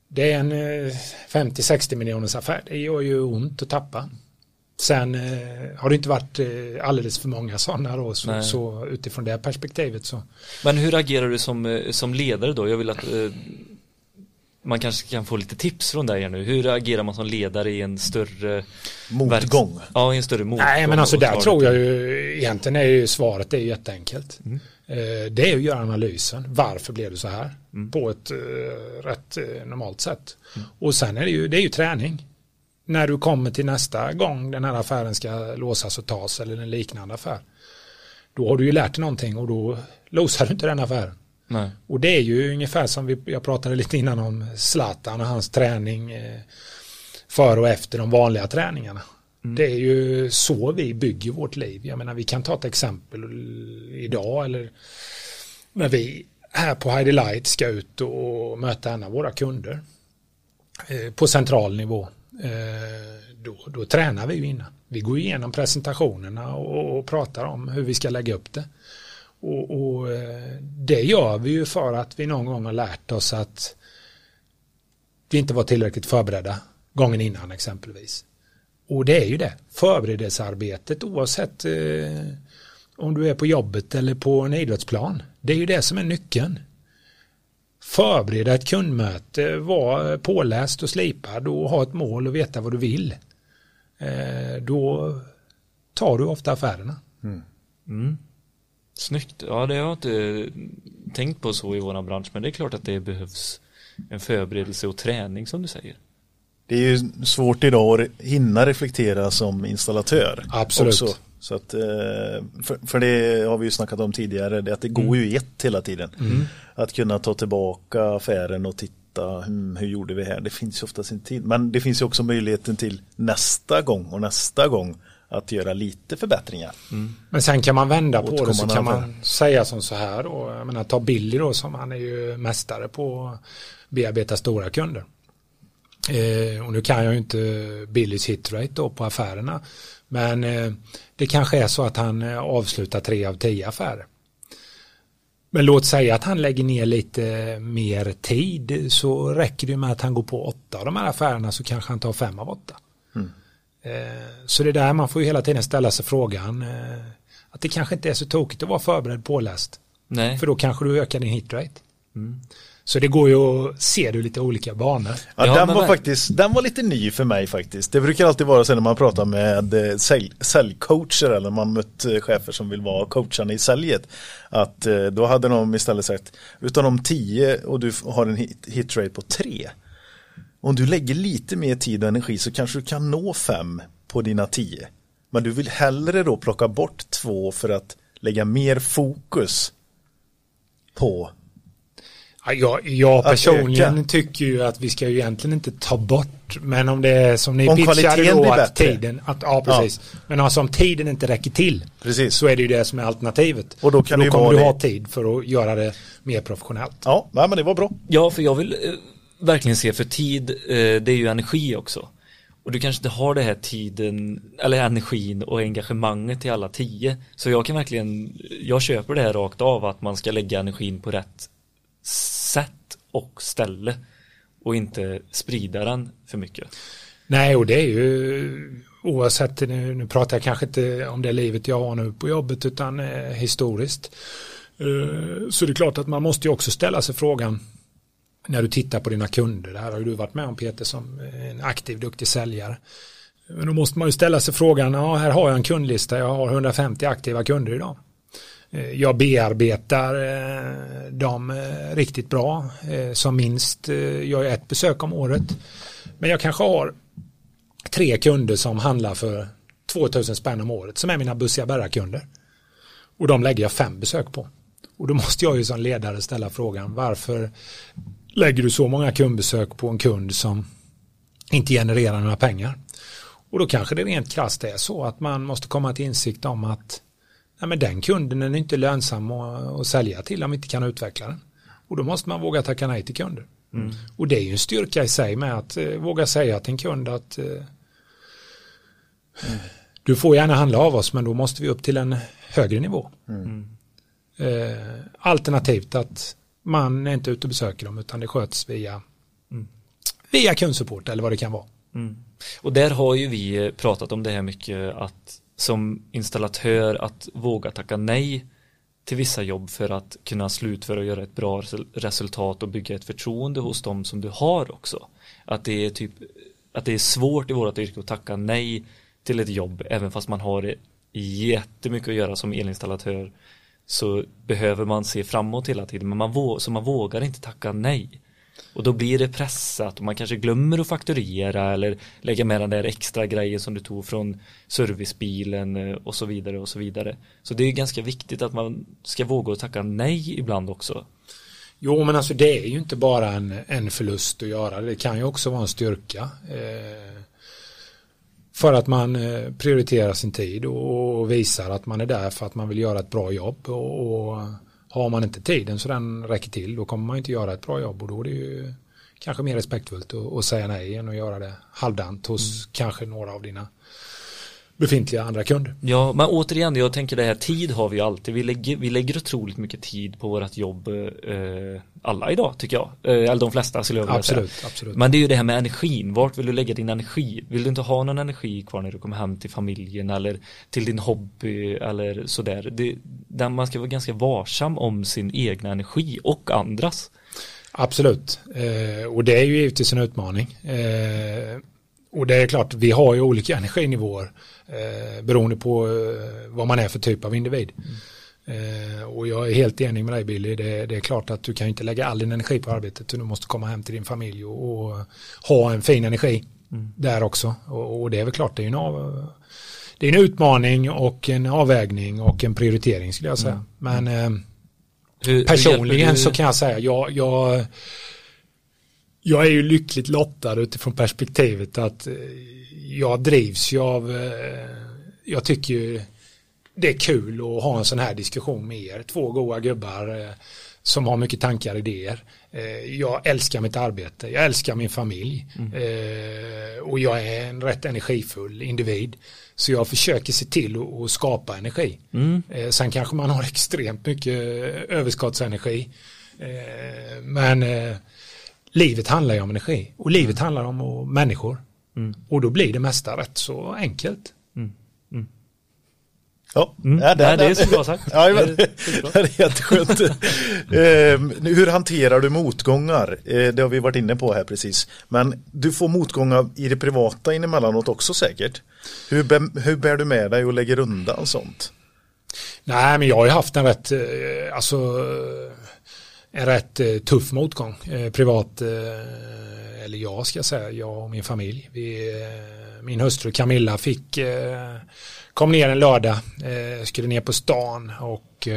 det är en eh, 50-60 miljoners affär. Det gör ju ont att tappa. Sen eh, har det inte varit eh, alldeles för många sådana då, så, så utifrån det perspektivet så. Men hur agerar du som, som ledare då? Jag vill att eh, man kanske kan få lite tips från dig nu. Hur agerar man som ledare i en större Motgång. Ja, i en större motgång. Nej men alltså där tror jag ju egentligen är ju svaret det är ju jätteenkelt. Eh, det är att göra analysen. Varför blev det så här? På ett eh, rätt eh, normalt sätt. Och sen är det ju, det är ju träning. När du kommer till nästa gång den här affären ska låsas och tas eller en liknande affär. Då har du ju lärt dig någonting och då losar du inte den affären. Nej. Och det är ju ungefär som vi, jag pratade lite innan om Zlatan och hans träning eh, före och efter de vanliga träningarna. Det är ju så vi bygger vårt liv. Jag menar vi kan ta ett exempel idag eller när vi här på Heidi Light ska ut och möta en av våra kunder eh, på central nivå. Eh, då, då tränar vi ju innan. Vi går igenom presentationerna och, och pratar om hur vi ska lägga upp det. Och, och eh, det gör vi ju för att vi någon gång har lärt oss att vi inte var tillräckligt förberedda gången innan exempelvis. Och det är ju det, förberedelsearbetet oavsett eh, om du är på jobbet eller på en idrottsplan. Det är ju det som är nyckeln. Förbereda ett kundmöte, vara påläst och slipad och ha ett mål och veta vad du vill. Eh, då tar du ofta affärerna. Mm. Snyggt. Ja, det har jag inte tänkt på så i våran bransch, men det är klart att det behövs en förberedelse och träning som du säger. Det är ju svårt idag att hinna reflektera som installatör. Absolut. Också. Så att, eh, för, för det har vi ju snackat om tidigare, det att det går ju i ett hela tiden. Att kunna ta tillbaka affären och titta, hmm, hur gjorde vi här? Det finns ju oftast inte tid. Men det finns ju också möjligheten till nästa gång och nästa gång att göra lite förbättringar. Men sen kan man vända på det så kan man säga som så här då. Jag menar ta Billy då som han är ju mästare på att bearbeta stora kunder. Eh, och nu kan jag ju inte Billys hitrate då på affärerna. Men eh, det kanske är så att han eh, avslutar tre av tio affärer. Men låt säga att han lägger ner lite mer tid så räcker det med att han går på åtta av de här affärerna så kanske han tar fem av åtta. Eh, Så det är där man får ju hela tiden ställa sig frågan eh, att det kanske inte är så tokigt att vara förberedd påläst. Nej. För då kanske du ökar din hitrate. Så det går ju att se det lite olika banor. Ja, Ja, den var faktiskt, den var lite ny för mig faktiskt. Det brukar alltid vara så när man pratar med eh, sälj, säljcoacher eller man mött chefer som vill vara coacharna i säljet. Att då hade de istället sagt, utan de tio och du har en hit, hitrate på tre. Om du lägger lite mer tid och energi så kanske du kan nå fem på dina tio. Men du vill hellre då plocka bort två för att lägga mer fokus på Ja, Jag, jag personligen tycker ju att vi ska ju egentligen inte ta bort, men om det är som ni Om pitchade då att bättre. tiden, att, ja precis, men alltså om tiden inte räcker till Precis. så är det ju det som är alternativet. Och då kan då kommer du det- ha tid för att göra det mer professionellt. Ja, nej, men det var bra. Ja, för jag vill eh, verkligen se för tid, eh, det är ju energi också. Och du kanske inte har det här tiden, eller energin och engagemanget till alla tio. Så jag kan verkligen, jag köper det här rakt av att man ska lägga energin på rätt sätt och ställe. Och inte sprida den för mycket. Nej, och det är ju oavsett, nu, nu pratar jag kanske inte om det livet jag har nu på jobbet utan eh, historiskt. Eh, så det är klart att man måste ju också ställa sig frågan när du tittar på dina kunder. Det här har ju du varit med om Peter som en aktiv, duktig säljare. Men då måste man ju ställa sig frågan, ja här har jag en kundlista, jag har 150 aktiva kunder idag. Eh, jag bearbetar eh, dem eh, riktigt bra, som minst gör jag ett besök om året. Men jag kanske har tre kunder som handlar för 2000 spänn om året som är mina bussiga bärarkunder. Och de lägger jag fem besök på. Och då måste jag ju som ledare ställa frågan varför lägger du så många kundbesök på en kund som inte genererar några pengar? Och då kanske det rent krasst är så att man måste komma till insikt om att nej men den kunden är inte lönsam att, att sälja till om vi inte kan utveckla den. Och då måste man våga tacka nej till kunder. Och det är ju en styrka i sig med att eh, våga säga till en kund att eh, du får gärna handla av oss men då måste vi upp till en högre nivå. Eh, alternativt att man är inte ute och besöker dem utan det sköts via, via kundsupport eller vad det kan vara. Och där har ju vi eh, pratat om det här mycket att som installatör att våga tacka nej till vissa jobb för att kunna slutföra och göra ett bra res- resultat och bygga ett förtroende hos dem som du har också. Att det är typ att det är svårt i vårt yrke att tacka nej till ett jobb även fast man har jättemycket att göra som elinstallatör så behöver man se framåt hela tiden men man vå- så man vågar inte tacka nej. Och då blir det pressat och man kanske glömmer att fakturera eller lägga med den där extra grejen som du tog från servicebilen eh, och så vidare och så vidare. Så det är ganska viktigt att man ska våga att tacka nej ibland också. Jo, men alltså det är ju inte bara en, en förlust att göra. Det kan ju också vara en styrka. Eh, för att man eh, prioriterar sin tid och, visar att man är där för att man vill göra ett bra jobb. Och, har man inte tiden så den räcker till då kommer man inte göra ett bra jobb och då är det ju kanske mer respektfullt att, säga nej än att göra det halvdant hos kanske några av dina befintliga andra kunder. Ja, men återigen, jag tänker det här, tid har vi ju alltid. Vi lägger, vi lägger otroligt mycket tid på vårt jobb, eh, alla idag tycker jag. Eh, eller de flesta skulle jag vilja Absolut, säga. absolut. Men det är ju det här med energin, vart vill du lägga din energi? Vill du inte ha någon energi kvar när du kommer hem till familjen eller till din hobby eller sådär? Det, där man ska vara ganska varsam om sin egna energi och andras. Absolut, eh, och det är ju givetvis en utmaning. Eh, och det är klart, vi har ju olika energinivåer eh, beroende på eh, vad man är för typ av individ. Eh, och jag är helt enig med dig Billy, det, det är klart att du kan inte lägga all din energi på arbetet, du måste komma hem till din familj och, och ha en fin energi där också. Och, och det är väl klart, det är en, av, det är en utmaning och en avvägning och en prioritering skulle jag säga. Men eh, Hur, hur personligen du- så kan jag säga, jag, jag, jag är ju lyckligt lottad utifrån perspektivet att eh, jag drivs ju av, eh, jag tycker ju det är kul att ha en sån här diskussion med er, två goa gubbar eh, som har mycket tankar och idéer. Jag älskar mitt arbete, jag älskar min familj eh, och jag är en rätt energifull individ. Så jag försöker se till att- skapa energi. Eh, Sen kanske man har extremt mycket överskottsenergi. Men livet handlar ju om energi och livet handlar om människor. Och då blir det mesta rätt så enkelt. Ja, Mm. ja, Nej, det är så bra sagt. Ja, men, Det det är jätteskönt. eh, hur hanterar du motgångar? Eh, det har vi varit inne på här precis. Men du får motgångar i det privata inemellanåt också säkert. Hur, hur bär du med dig och lägger undan sånt? Nej, men jag har ju haft en rätt, eh, alltså, en rätt eh, tuff motgång. Eh, privat, eh, eller jag ska säga, jag och min familj. Vi, min hustru Camilla fick, kom ner en lördag, skulle ner på stan och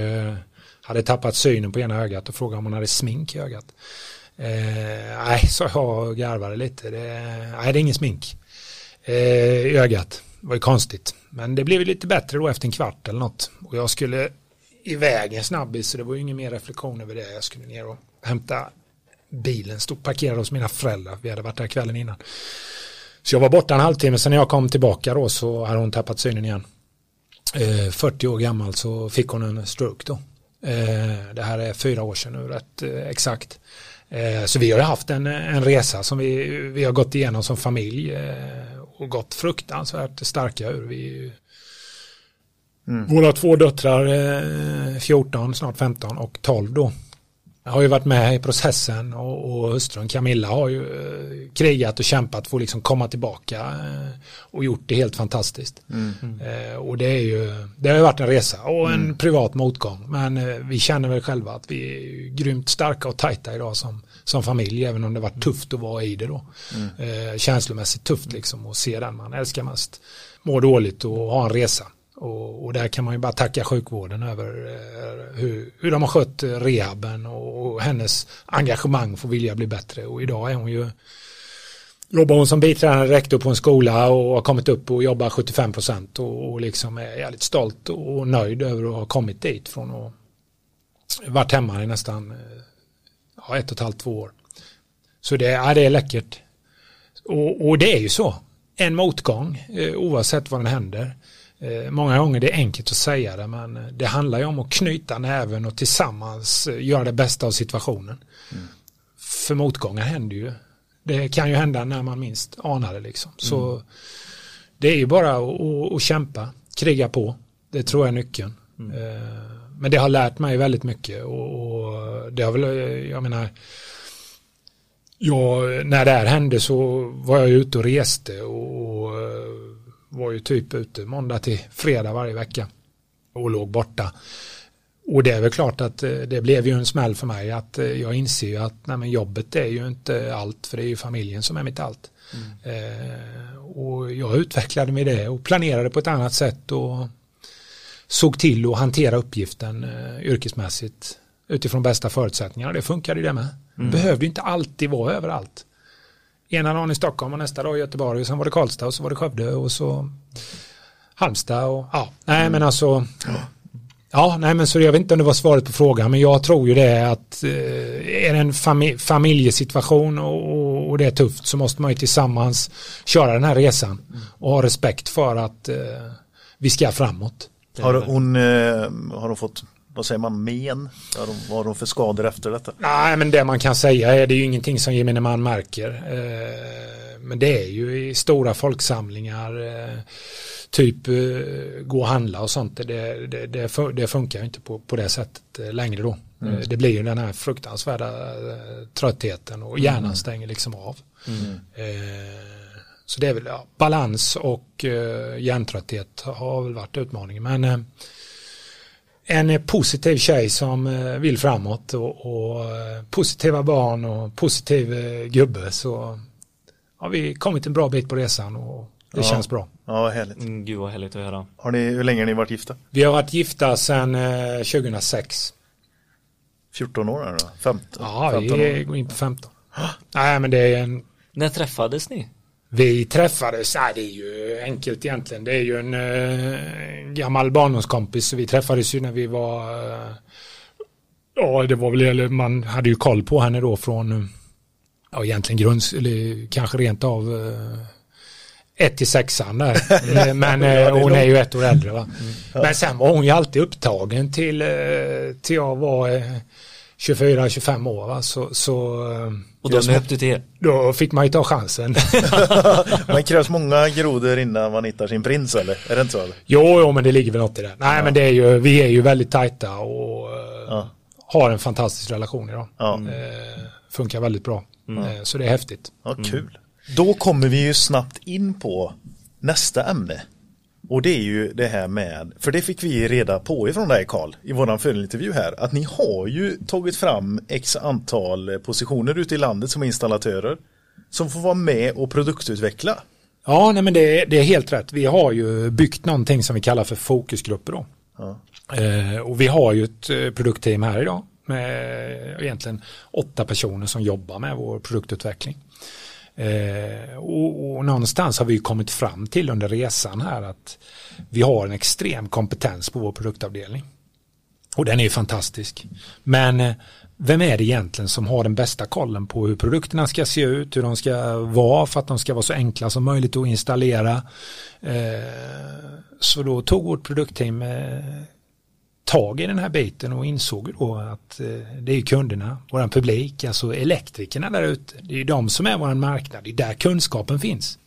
hade tappat synen på ena ögat och frågade om hon hade smink i ögat. Eh, nej, så jag och garvade lite. Det, nej, det är ingen smink i ögat. Det var ju konstigt. Men det blev lite bättre då efter en kvart eller något. Och jag skulle iväg en snabbis så det var ju ingen mer reflektion över det. Jag skulle ner och hämta bilen, stod parkerad hos mina föräldrar. Vi hade varit där kvällen innan. Så jag var borta en halvtimme, sen när jag kom tillbaka då så hade hon tappat synen igen. Eh, 40 år gammal så fick hon en stroke då. Eh, det här är fyra år sedan nu rätt eh, exakt. Eh, så vi har ju haft en, en resa som vi, vi har gått igenom som familj eh, och gått fruktansvärt starka ur. Vi, ju- Våra två döttrar, eh, 14, snart 15 och 12 då, har ju varit med i processen och, och hustrun Camilla har ju eh, krigat och kämpat för att liksom komma tillbaka eh, och gjort det helt fantastiskt. Eh, och det är ju, det har ju varit en resa och en privat motgång. Men eh, vi känner väl själva att vi är grymt starka och tajta idag som, som familj, även om det varit tufft att vara i det då. Eh, känslomässigt tufft liksom att se den man älskar mest må dåligt och ha en resa. Och, och där kan man ju bara tacka sjukvården över eh, hur, hur de har skött eh, rehaben och, och hennes engagemang för att vilja bli bättre. Och idag är hon ju jobbar hon som biträdande rektor på en skola och har kommit upp och jobbar 75 procent och, och liksom är jävligt stolt och nöjd över att ha kommit dit från att varit hemma i nästan eh, ja, ett och ett halvt, två år. Så det, ja, det är läckert. Och, och det är ju så. En motgång, eh, oavsett vad den händer. Eh, många gånger det är enkelt att säga det, men eh, det handlar ju om att knyta näven och tillsammans eh, göra det bästa av situationen. För motgångar händer ju. Det kan ju hända när man minst anar det liksom. Så det är ju bara att, kämpa, kriga på. Det tror jag är nyckeln. Eh, Men det har lärt mig väldigt mycket och, det har väl, jag menar, jag, när det här hände så var jag ute och reste och, var ju typ ute måndag till fredag varje vecka och låg borta. Och det är väl klart att eh, det blev ju en smäll för mig att eh, jag inser ju att nej, jobbet är ju inte allt för det är ju familjen som är mitt allt. Eh, och jag utvecklade mig det och planerade på ett annat sätt och såg till att hantera uppgiften eh, yrkesmässigt utifrån bästa förutsättningar. Det funkade ju det med. Behövde ju inte alltid vara överallt. Ena dagen i Stockholm och nästa dag i Göteborg och sen var det Karlstad och så var det Skövde och så Halmstad och ja, nej men alltså Ja, nej men så jag vet inte om det var svaret på frågan men jag tror ju det att eh, är det en fami familjesituation och, och, och det är tufft så måste man ju tillsammans köra den här resan och ha respekt för att eh, vi ska framåt. Har hon, eh, har hon fått, vad säger man, men? Vad har hon för skador efter detta? Nej, men det man kan säga är det är ju ingenting som gemene man märker. Eh, men det är ju i stora folksamlingar, eh, typ eh, gå och handla och sånt. Det, det, det, fun- det funkar ju inte på, på det sättet längre då. Eh, Det blir ju den här fruktansvärda tröttheten och hjärnan stänger liksom av. Eh, så det är väl ja, balans och hjärntrötthet har väl varit utmaningen. Men en positiv tjej som eh, vill framåt och, och eh, positiva barn och positiv eh, gubbe så har vi kommit en bra bit på resan och det Ja. känns bra. Ja, härligt. Mm, gud vad härligt att höra. Har ni, hur länge har ni varit gifta? Vi har varit gifta sedan eh, 2006. 14 år då? 15? Ja, 15 vi år? går in på 15. Nej, men det är en När träffades ni? Vi träffades, nej det är ju enkelt egentligen. Det är ju en eh, gammal barndomskompis. Vi träffades ju när vi var, eh, ja det var väl, eller man hade ju koll på henne då från, ja egentligen grunds, eller kanske rent av eh, ett till sexan där. Men Ja, hon är ju ett år äldre va. Men sen var hon ju alltid upptagen till, till jag var 24-25 år va. Så, så eh, Och då jag- nöp du till? då fick man ju ta chansen. Men krävs många grodor innan man hittar sin prins eller? Är det inte så? Eller? Jo, jo, men det ligger väl något i det. Nej, men det är ju, vi är ju väldigt tajta och eh, Ja. har en fantastisk relation idag. Ja. Eh, funkar väldigt bra. Eh, så det är häftigt. Ja, kul. Då kommer vi ju snabbt in på nästa ämne. Och det är ju det här med, för det fick vi reda på ifrån dig Karl i våran förintervju här, att ni har ju tagit fram x antal positioner ute i landet som installatörer som får vara med och produktutveckla. Ja, nej, men det, är- det är helt rätt. Vi har ju byggt någonting som vi kallar för fokusgrupper då. Ja. Eh, och vi har ju ett eh, produktteam här idag med egentligen åtta personer som jobbar med vår produktutveckling. Eh, och, och någonstans har vi kommit fram till under resan här att vi har en extrem kompetens på vår produktavdelning. Och den är ju fantastisk. Men eh, vem är det egentligen som har den bästa kollen på hur produkterna ska se ut, hur de ska vara för att de ska vara så enkla som möjligt att installera. Eh, så då tog vårt produktteam eh, tag i den här biten och insåg då att eh, det är kunderna, våran publik, alltså elektrikerna där ute. Det är ju de som är våran marknad, det är där kunskapen finns.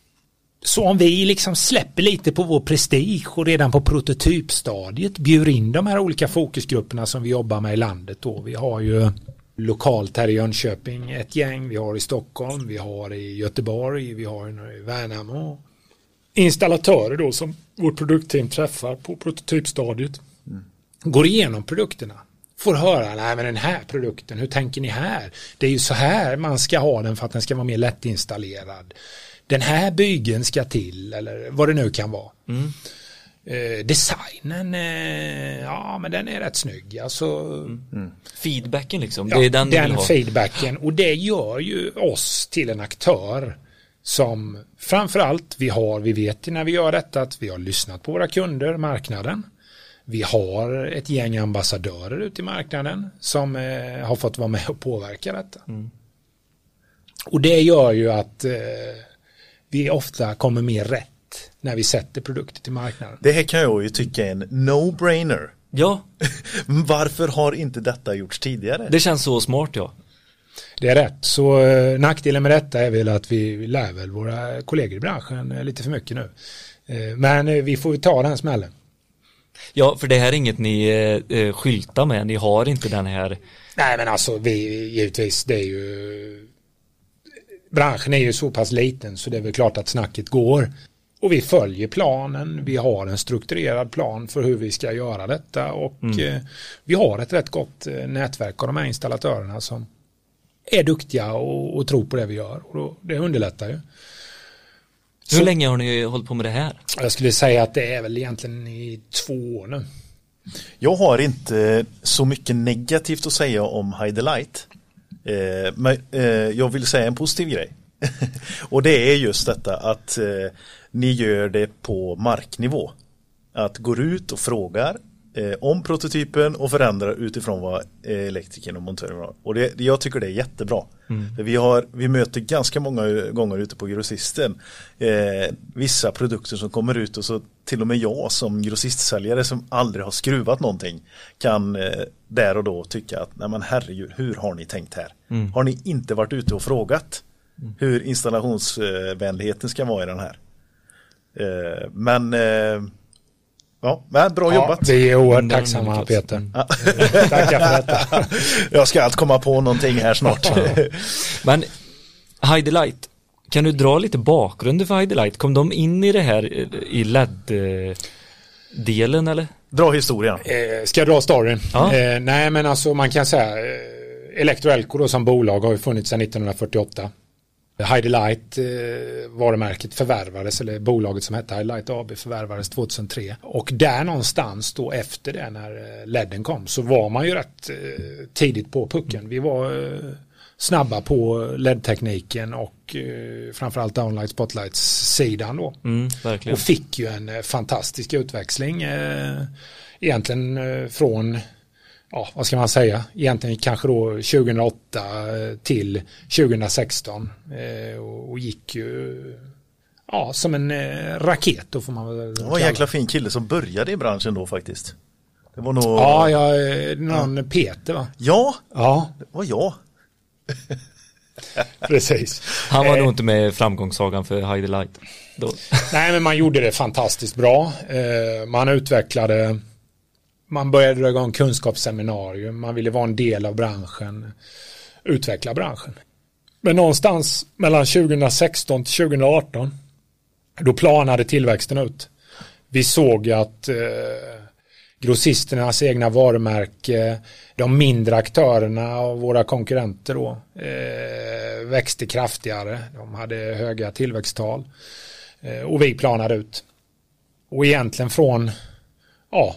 Så om vi liksom släpper lite på vår prestige och redan på prototypstadiet bjuder in de här olika fokusgrupperna som vi jobbar med i landet då. Vi har ju lokalt här i Jönköping ett gäng, vi har i Stockholm, vi har i Göteborg, vi har i Värnamo. Installatörer då som vårt produktteam träffar på prototypstadiet. Mm. Går igenom produkterna. Får höra, nej men den här produkten, hur tänker ni här? Det är ju så här man ska ha den för att den ska vara mer lättinstallerad. Den här bygeln ska till eller vad det nu kan vara. Eh, designen, eh, ja men den är rätt snygg. Alltså, Feedbacken liksom, ja, det är den, den feedbacken och det gör ju oss till en aktör som framförallt vi har, vi vet när vi gör detta att vi har lyssnat på våra kunder, marknaden. Vi har ett gäng ambassadörer ute i marknaden som eh, har fått vara med och påverka detta. Och det gör ju att eh, vi ofta kommer mer rätt när vi sätter produkter till marknaden. Det här kan jag ju tycka är en no-brainer. Ja, Varför har inte detta gjorts tidigare? det känns så smart ja. Det är rätt. Så eh, nackdelen med detta är väl att vi lär väl våra kollegor i branschen eh, lite för mycket nu. Eh, Men eh, vi får ju ta den smällen. Ja, för det här är inget ni eh, eh, skyltar med, ni har inte den här Nej men alltså vi givetvis det är ju branschen är ju så pass liten så det är väl klart att snacket går. Och vi följer planen, vi har en strukturerad plan för hur vi ska göra detta och eh, vi har ett rätt gott eh, nätverk av de här installatörerna som är duktiga och, och tror på det vi gör. Och då, det underlättar ju. Hur Så- länge har ni hållit på med det här? Jag skulle säga att det är väl egentligen i två år nu. Jag har inte så mycket negativt att säga om Hide Light. Eh, men eh, jag vill säga en positiv grej. och det är just detta att eh, ni gör det på marknivå. Att går ut och frågar eh, om prototypen och förändrar utifrån vad elektrikern och montören har. Och det, jag tycker det är jättebra. För vi, har, vi möter ganska många gånger ute på grossisten eh, vissa produkter som kommer ut och så till och med jag som grossistsäljare som aldrig har skruvat någonting kan eh, där och då tycka att nej men herregud, hur har ni tänkt här? Har ni inte varit ute och frågat hur installationsvänligheten ska vara i den här? Eh, men eh, ja, men bra Ja, jobbat. vi är oerhört tacksamma Peter. Tackar för detta. Jag ska allt komma på någonting här snart. Men Hidelight, kan du dra lite bakgrunden för Hidelight? Kom de in i det här i LED? eh, delen eller? Dra historien. Eh, ska jag dra storyn? Ja. Eh, nej men alltså man kan säga eh, Electroelco då som bolag har ju funnits sedan 1948. Heidi Light eh, varumärket förvärvades, eller bolaget som hette Heidi Light AB förvärvades 2003. Och där någonstans då efter det när eh, ledden kom så var man ju rätt eh, tidigt på pucken. Vi var snabba på LED-tekniken och framförallt downlight spotlights-sidan då. Mm. Och fick ju en fantastisk utväxling. Egentligen från, ja vad ska man säga, egentligen kanske då 2008 eh, till 2016. Eh, och, gick ju ja, som en eh, raket då får man väl Det var en jäkla fin kille som började i branschen då faktiskt. Det var nog... Ja, ja, någon Peter va? Ja, Ja, det var jag. precis. Han var Eh, nog inte med i framgångssagan för Heidi Light. Då. Nej, men man gjorde det fantastiskt bra. Man utvecklade, man började dra igång kunskapsseminarium, man ville vara en del av branschen, utveckla branschen. Men någonstans mellan 2016 till 2018, då planade tillväxten ut. Vi såg att eh, grossisternas egna varumärke, de mindre aktörerna och våra konkurrenter då, eh, växte kraftigare. De hade höga tillväxttal. Eh, och vi planade ut. Och egentligen från, ja,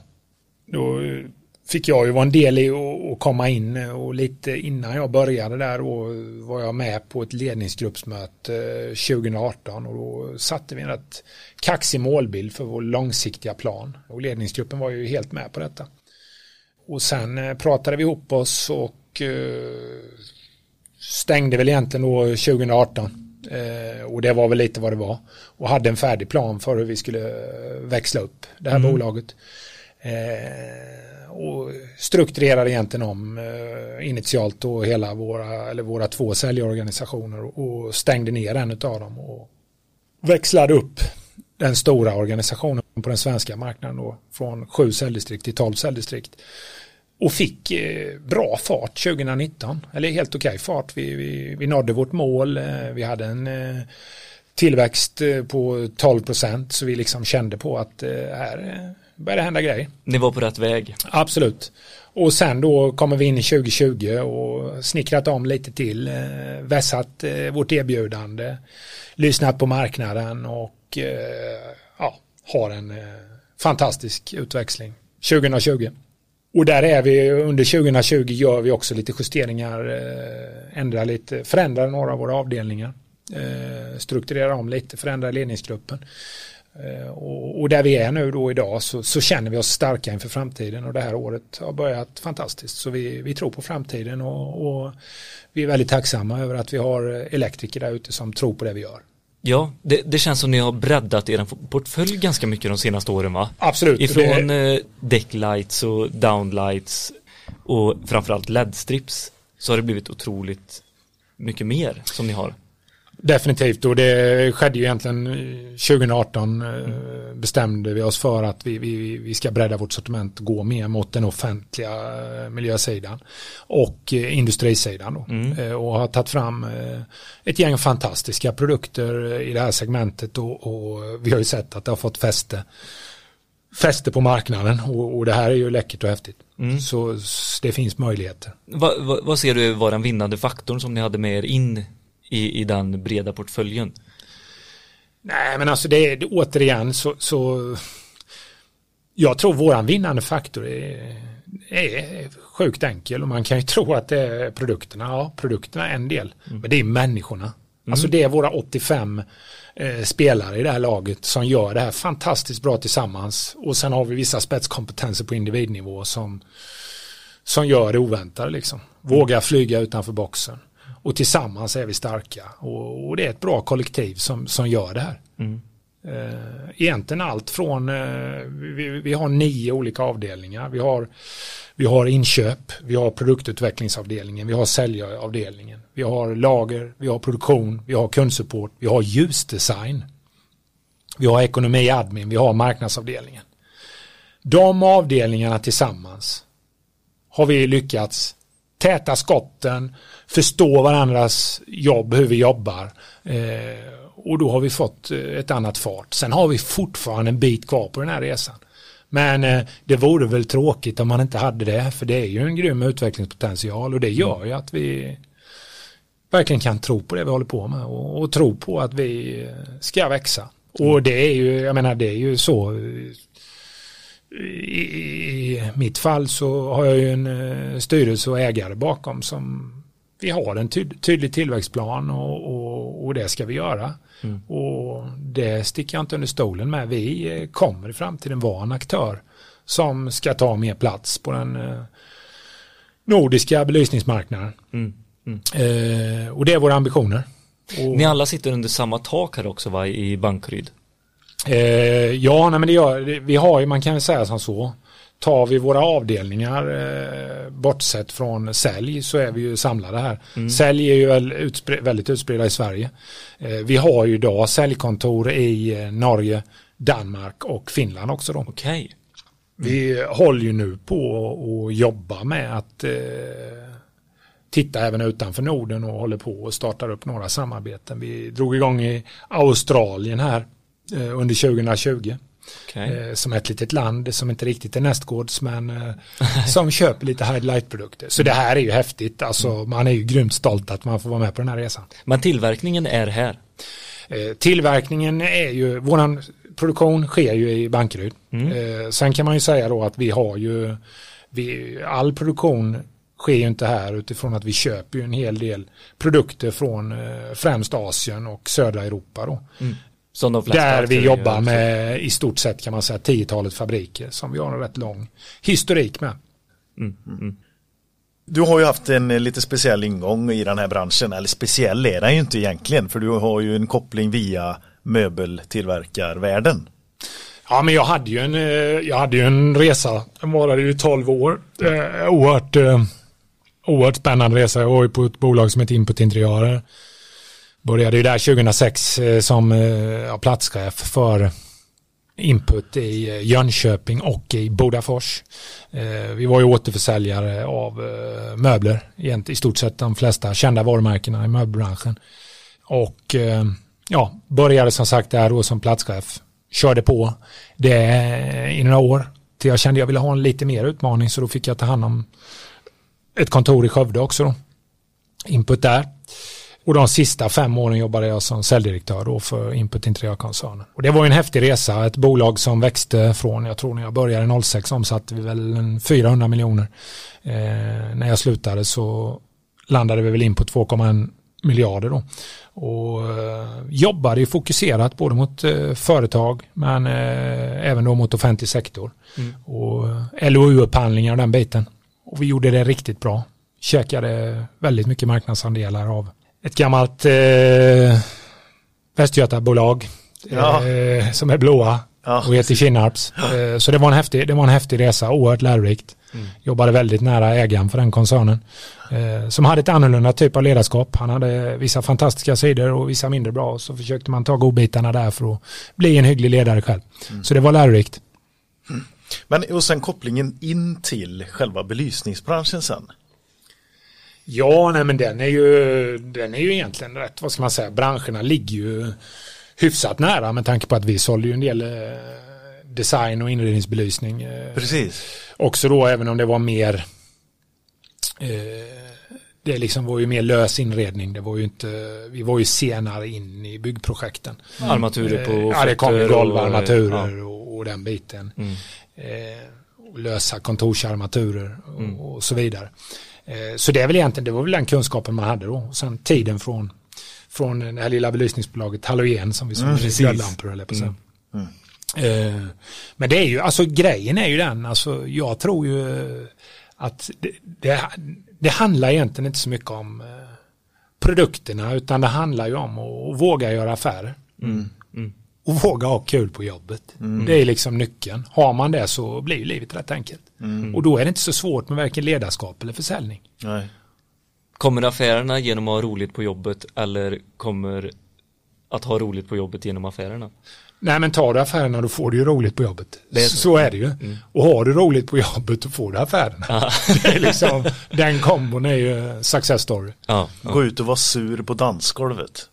då fick jag ju vara en del i att komma in och lite innan jag började där då var jag med på ett ledningsgruppsmöte eh, 2018 och då satte vi en rätt kaxig målbild för vår långsiktiga plan och ledningsgruppen var ju helt med på detta. Och sen eh, pratade vi ihop oss och eh, stängde väl egentligen då 2018 Eh, och det var väl lite vad det var. Och hade en färdig plan för hur vi skulle eh, växla upp det här bolaget. Eh, och strukturerade egentligen om eh, initialt då hela våra, eller våra två säljorganisationer och stängde ner en av dem och växlade upp den stora organisationen på den svenska marknaden då från sju säljdistrikt till tolv säljdistrikt. Och fick eh, bra fart 2019, eller helt okej fart. Vi, vi, vi nådde vårt mål, eh, vi hade en eh, tillväxt eh, på 12 procent. Så vi liksom kände på att eh, här eh, började det hända grejer. Ni var på rätt väg. Absolut. Och sen då kommer vi in i 2020 och snickrat om lite till, eh, vässat eh, vårt erbjudande, lyssnat på marknaden och eh, ja, har en fantastisk utväxling 2020. Och där är vi under 2020 gör vi också lite justeringar, ändrar lite, förändrar några av våra avdelningar, strukturerar om lite, förändrar ledningsgruppen. Eh, och, och där vi är nu då idag så, så känner vi oss starka inför framtiden och det här året har börjat fantastiskt. Så vi, vi tror på framtiden och, och vi är väldigt tacksamma över att vi har elektriker där ute som tror på det vi gör. Ja, det, det känns som ni har breddat er portfölj ganska mycket de senaste åren va? Absolut. Ifrån Det- eh, decklights och downlights och framförallt LED-strips så har det blivit otroligt mycket mer som ni har. Definitivt och det skedde ju egentligen eh, 2018 eh, bestämde vi oss för att vi, vi, vi ska bredda vårt sortiment och gå mer mot den offentliga eh, miljösidan och eh, industrisidan då. Eh, och har tagit fram ett gäng fantastiska produkter i det här segmentet och, och vi har ju sett att det har fått fäste fäste på marknaden och, och det här är ju läckert och häftigt. Så s- det finns möjligheter. Va, va, vad ser du var den vinnande faktorn som ni hade med er in i, i den breda portföljen? Nej, men alltså det, det återigen så, så jag tror våran vinnande faktor är, är sjukt enkel och man kan ju tro att det är produkterna. Ja, produkterna är en del, men det är människorna. Alltså det är våra 85 eh, spelare i det här laget som gör det här fantastiskt bra tillsammans och sen har vi vissa spetskompetenser på individnivå som, som gör det oväntade liksom. Vågar flyga utanför boxen. Och tillsammans är vi starka och, och det är ett bra kollektiv som, som gör det här. Eh, egentligen allt från, eh, vi, vi har nio olika avdelningar. Vi har, vi har inköp, vi har produktutvecklingsavdelningen, vi har säljaravdelningen, vi har lager, vi har produktion, vi har kundsupport, vi har ljusdesign, vi har ekonomi, admin, vi har marknadsavdelningen. De avdelningarna tillsammans har vi lyckats täta skotten, förstå varandras jobb, hur vi jobbar. Eh, och då har vi fått eh, ett annat fart. Sen har vi fortfarande en bit kvar på den här resan. Men eh, det vore väl tråkigt om man inte hade det, för det är ju en grym utvecklingspotential och det gör ju att vi verkligen kan tro på det vi håller på med och, och tro på att vi eh, ska växa. Och det är ju, jag menar det är ju så i, i mitt fall så har jag ju en eh, styrelse och ägare bakom som vi har en ty tydlig tillväxtplan och, och, och det ska vi göra. Och det sticker jag inte under stolen med. Vi eh, kommer i framtiden vara en aktör som ska ta mer plats på den eh, nordiska belysningsmarknaden. Eh, och det är våra ambitioner. Och, Ni alla sitter under samma tak här också va, i Bankeryd? Eh, ja, nej, men det gör, vi har ju, man kan ju säga som så, tar vi våra avdelningar eh, bortsett från sälj så är vi ju samlade här. Sälj är ju väldigt utspridda i Sverige. Eh, vi har ju idag säljkontor i eh, Norge, Danmark och Finland också då. Okej. Vi håller ju nu på att jobba med att eh, titta även utanför Norden och håller på och startar upp några samarbeten. Vi drog igång i Australien här eh, under 2020 Okej. eh, som ett litet land som inte riktigt är nästgårds men eh, som köper lite highlight-produkter. Så det här är ju häftigt. Alltså, man är ju grymt stolt att man får vara med på den här resan. Men tillverkningen är här? Eh, tillverkningen är ju, våran produktion sker ju i Bankeryd. Eh, sen kan man ju säga då att vi har ju, vi, all produktion sker ju inte här utifrån att vi köper ju en hel del produkter från främst Asien och södra Europa då. Som de flesta Där vi jobbar med i stort sett kan man säga tiotalet fabriker som vi har en rätt lång historik med. Du har ju haft en eh, lite speciell ingång i den här branschen, eller speciell är den ju inte egentligen, för du har ju en koppling via möbeltillverkarvärlden. Ja, men jag hade ju en, eh, jag hade ju en resa. Den varade ju 12 år. Eh, oerhört, eh, oerhört spännande resa. Jag var ju på ett bolag som heter Input Interiörer. Började ju där 2006 eh, som eh, ja, platschef för Input i eh, Jönköping och i Bodafors. Vi var ju återförsäljare av möbler, i stort sett de flesta kända varumärkena i möbelbranschen. Och ja, började som sagt där då som platschef. Körde på det i några år. Till jag kände jag ville ha en lite mer utmaning så då fick jag ta hand om ett kontor i Skövde också då. Input där. Och de sista fem åren jobbade jag som säljdirektör då för Input Interiörkoncernen. Och det var en häftig resa, ett bolag som växte från, jag tror när jag började 06 omsatte vi väl en 400 miljoner. Eh, när jag slutade så landade vi väl in på 2,1 miljarder då. Och eh, jobbade ju fokuserat både mot eh, företag men eh, även då mot offentlig sektor. Och eh, LOU-upphandlingar och den biten. Och vi gjorde det riktigt bra. Käkade väldigt mycket marknadsandelar av ett gammalt eh, Västgötabolag Ja. eh, som är blåa Ja, och heter Kinnarps. Eh, så det var, en häftig, det var en häftig resa, oerhört lärorikt. Jobbade väldigt nära ägaren för den koncernen. Eh, som hade ett annorlunda typ av ledarskap. Han hade vissa fantastiska sidor och vissa mindre bra. Och så försökte man ta godbitarna där för att bli en hygglig ledare själv. Så det var lärorikt. Men och sen kopplingen in till själva belysningsbranschen sen. Ja, nej men den är ju, den är ju egentligen rätt, vad ska man säga, branscherna ligger ju hyfsat nära med tanke på att vi sålde ju en del eh, design och inredningsbelysning. Eh, Precis. också då även om det var mer eh, det liksom var ju mer lös inredning. Det var ju inte, vi var ju senare in i byggprojekten. Armaturer på ja, det kom fötter och- golvarmaturer ja. och, den biten. Mm. Lösa kontorsarmaturer och, Mm. och så vidare. Eh, så det är väl egentligen, det var väl den kunskapen man hade då. Sen tiden från, från det här lilla belysningsbolaget Halogen som vi sålde precis. glödlampor eller på mm. Eh, Men det är ju, alltså grejen är ju den, alltså jag tror ju att det, det, det handlar egentligen inte så mycket om eh, produkterna utan det handlar ju om att, att våga göra affärer. Och våga ha kul på jobbet. Det är liksom nyckeln. Har man det så blir ju livet rätt enkelt. Och då är det inte så svårt med varken ledarskap eller försäljning. Nej. Kommer affärerna genom att ha roligt på jobbet eller kommer att ha roligt på jobbet genom affärerna? Nej men tar du affärerna då får du ju roligt på jobbet. Är så. så. är det ju. Och har du roligt på jobbet då får du affärerna. det är liksom, den kombon är ju success story. Ja, ja. Gå ut och vara sur på dansgolvet.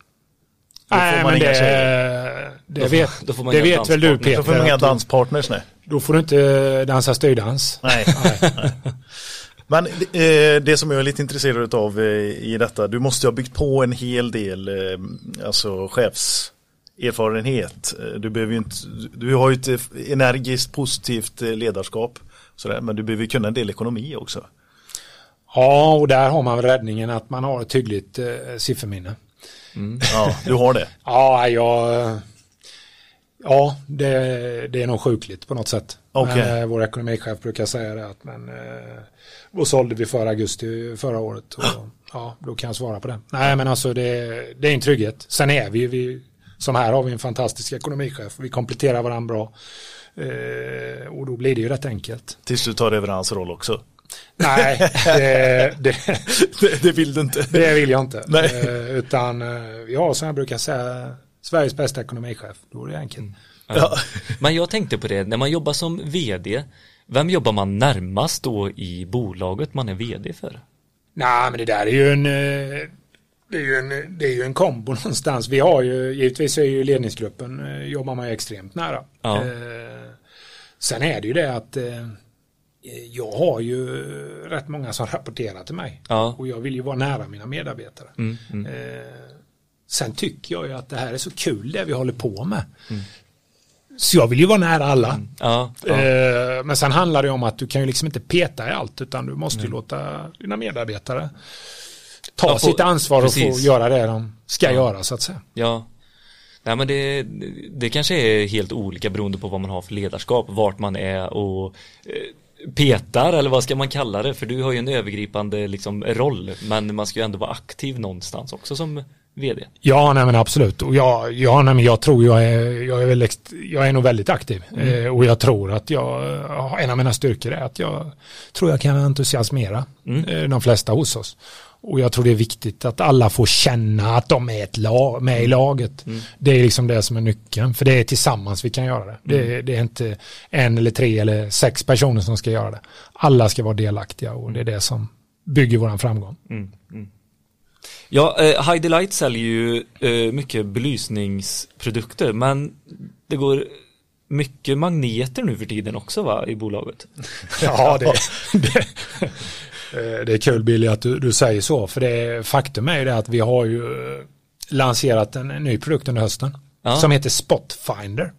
Nej men det, det får- vet, det vet väl du danspartner. Då Peter. får man inga danspartners nej. Då får du inte dansa styrdans. Nej. Nej. Men eh, det som jag är lite intresserad av eh, i detta, du måste ha byggt på en hel del eh, alltså chefserfarenhet. Eh, Du, behöver inte, du har ju ett eh, energiskt positivt eh, ledarskap, sådär, men du behöver kunna en del ekonomi också. Ja, och där har man räddningen att man har ett hyggligt eh, sifferminne. Ja, du har det. Ja, jag... Ja, det, det är nog sjukligt på något sätt. Okej. Men, eh, vår ekonomichef brukar säga det att men, eh, sålde vi förra augusti förra året? Och, ja, då kan jag svara på det. Nej, men alltså det, det är en trygghet. Sen är vi, vi, som här har vi en fantastisk ekonomichef. Vi kompletterar varandra bra. Eh, och då blir det ju rätt enkelt. Tills du tar över hans roll också. Nej, det, det, det, det vill du inte. det vill jag inte. Nej. Eh, utan eh, har som jag brukar säga Sveriges bästa ekonomichef. Då är det enkelt. Ja. Men jag tänkte på det, när man jobbar som vd, vem jobbar man närmast då i bolaget man är vd för? Nej, men det där är ju en, eh, det är ju en, det är ju en kombo någonstans. Vi har ju, givetvis är ju ledningsgruppen, jobbar man ju extremt nära. Ja. Sen är det ju det att jag har ju rätt många som rapporterar till mig. Ja. Och jag vill ju vara nära mina medarbetare. Mm, mm. Eh, sen tycker jag ju att det här är så kul det vi håller på med. Så jag vill ju vara nära alla. Ja, ja. Eh, Men sen handlar det om att du kan ju liksom inte peta i allt utan du måste ju låta dina medarbetare ta Ja, få- sitt ansvar och få precis. göra det de ska göra så att säga. Ja. Nej men det, det kanske är helt olika beroende på vad man har för ledarskap, vart man är och eh, petar eller vad ska man kalla det? För du har ju en övergripande liksom, roll men man ska ju ändå vara aktiv någonstans också som vd. Ja, nej men absolut. Och jag, ja, nej, men jag tror jag är, jag är, väl ext, jag är nog väldigt aktiv. Eh, och jag tror att jag, ja, en av mina styrkor är att jag tror jag kan entusiasmera eh, de flesta hos oss. Och jag tror det är viktigt att alla får känna att de är ett lag, med i laget. Det är liksom det som är nyckeln. För det är tillsammans vi kan göra det. Det, är- det är inte en eller tre eller sex personer som ska göra det. Alla ska vara delaktiga och det är det som bygger våran framgång. Ja, eh, Heidi Light säljer ju eh, mycket belysningsprodukter men det går mycket magneter nu för tiden också va i bolaget? Ja, det, det, det är kul Billy att du, du säger så. För det, faktum är ju det att vi har ju eh, lanserat en, ny produkt under hösten. Ja. Som heter Spotfinder.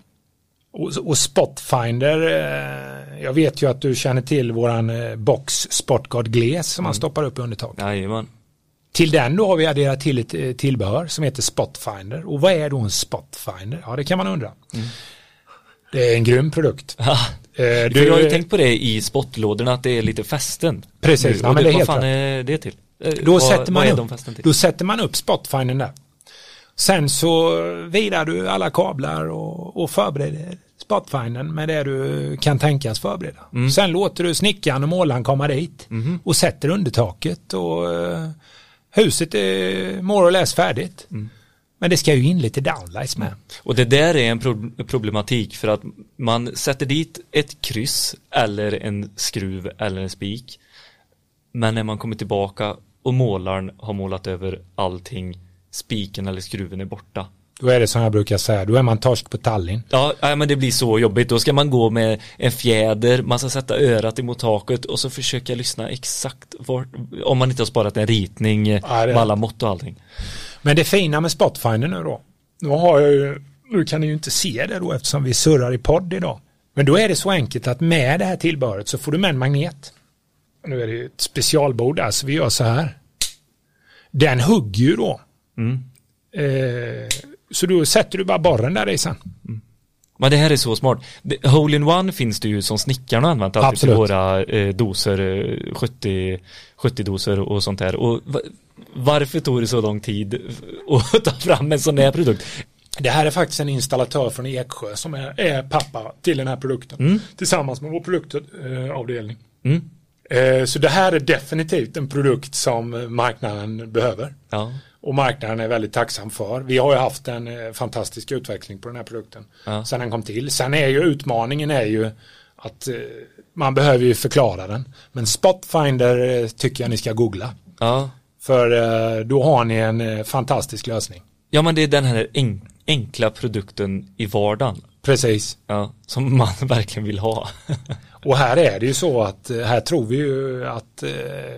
Och, och Spotfinder, eh, jag vet ju att du känner till våran eh, box Sportguard Gles som man stoppar upp i undertaket. Jajamän. Till den då har vi adderat till ett eh, tillbehör som heter Spotfinder. Och vad är då en Spotfinder? Ja, det kan man undra. Det är en grym produkt. Eh, du- jag har ju tänkt på det i spottlådorna att det är lite fästen. Precis, ja, men det är vad helt fan rätt. är det till? Eh, Då, vad, sätter man vad upp, då sätter man upp spotfindern där. Sen så virar du alla kablar och, och förbereder spotfindern med det du kan tänkas förbereda. Mm. Sen låter du snickaren och målaren komma dit Mhm. och sätter undertaket och eh, huset är more or less färdigt. Mm. Men det ska ju in lite downlights med. Och det där är en pro- problematik för att man sätter dit ett kryss eller en skruv eller en spik. Men när man kommer tillbaka och målaren har målat över allting, spiken eller skruven är borta. Då är det som jag brukar säga, då är man torsk på Tallinn. Ja, men det blir så jobbigt. Då ska man gå med en fjäder, man ska sätta örat emot taket och så försöka lyssna exakt vart, om man inte har sparat en ritning Ja, det- med alla mått och allting. Men det fina med Spotfinder nu då. Nu har jag ju, nu kan ni ju inte se det då eftersom vi surrar i podd idag. Men då är det så enkelt att med det här tillbehöret så får du med en magnet. Nu är det ett specialbord där så vi gör så här. Den hugger ju då. Mm. Eh, så då sätter du bara borren där i sen. Men det här är så smart. Hole-in-One finns det ju som snickarna använt alltid till Absolut. våra eh, doser, eh, 70, 70 doser och sånt där. Och varför tog det så lång tid att ta fram en sån här produkt? Det här är faktiskt en installatör från Eksjö som är, är pappa till den här produkten. Mm. Tillsammans med vår produktavdelning. Mm. Eh, så det här är definitivt en produkt som marknaden behöver. Ja, Och marknaden är väldigt tacksam för. Vi har ju haft en eh, fantastisk utveckling på den här produkten. Ja. Sen den kom till. Sen är ju utmaningen är ju att eh, man behöver ju förklara den. Men Spotfinder tycker jag ni ska googla. ja. För eh, då har ni en eh, fantastisk lösning. Ja men det är den här en, enkla produkten i vardagen. Precis. Ja, som man verkligen vill ha. Och här är det ju så att eh, här tror vi ju att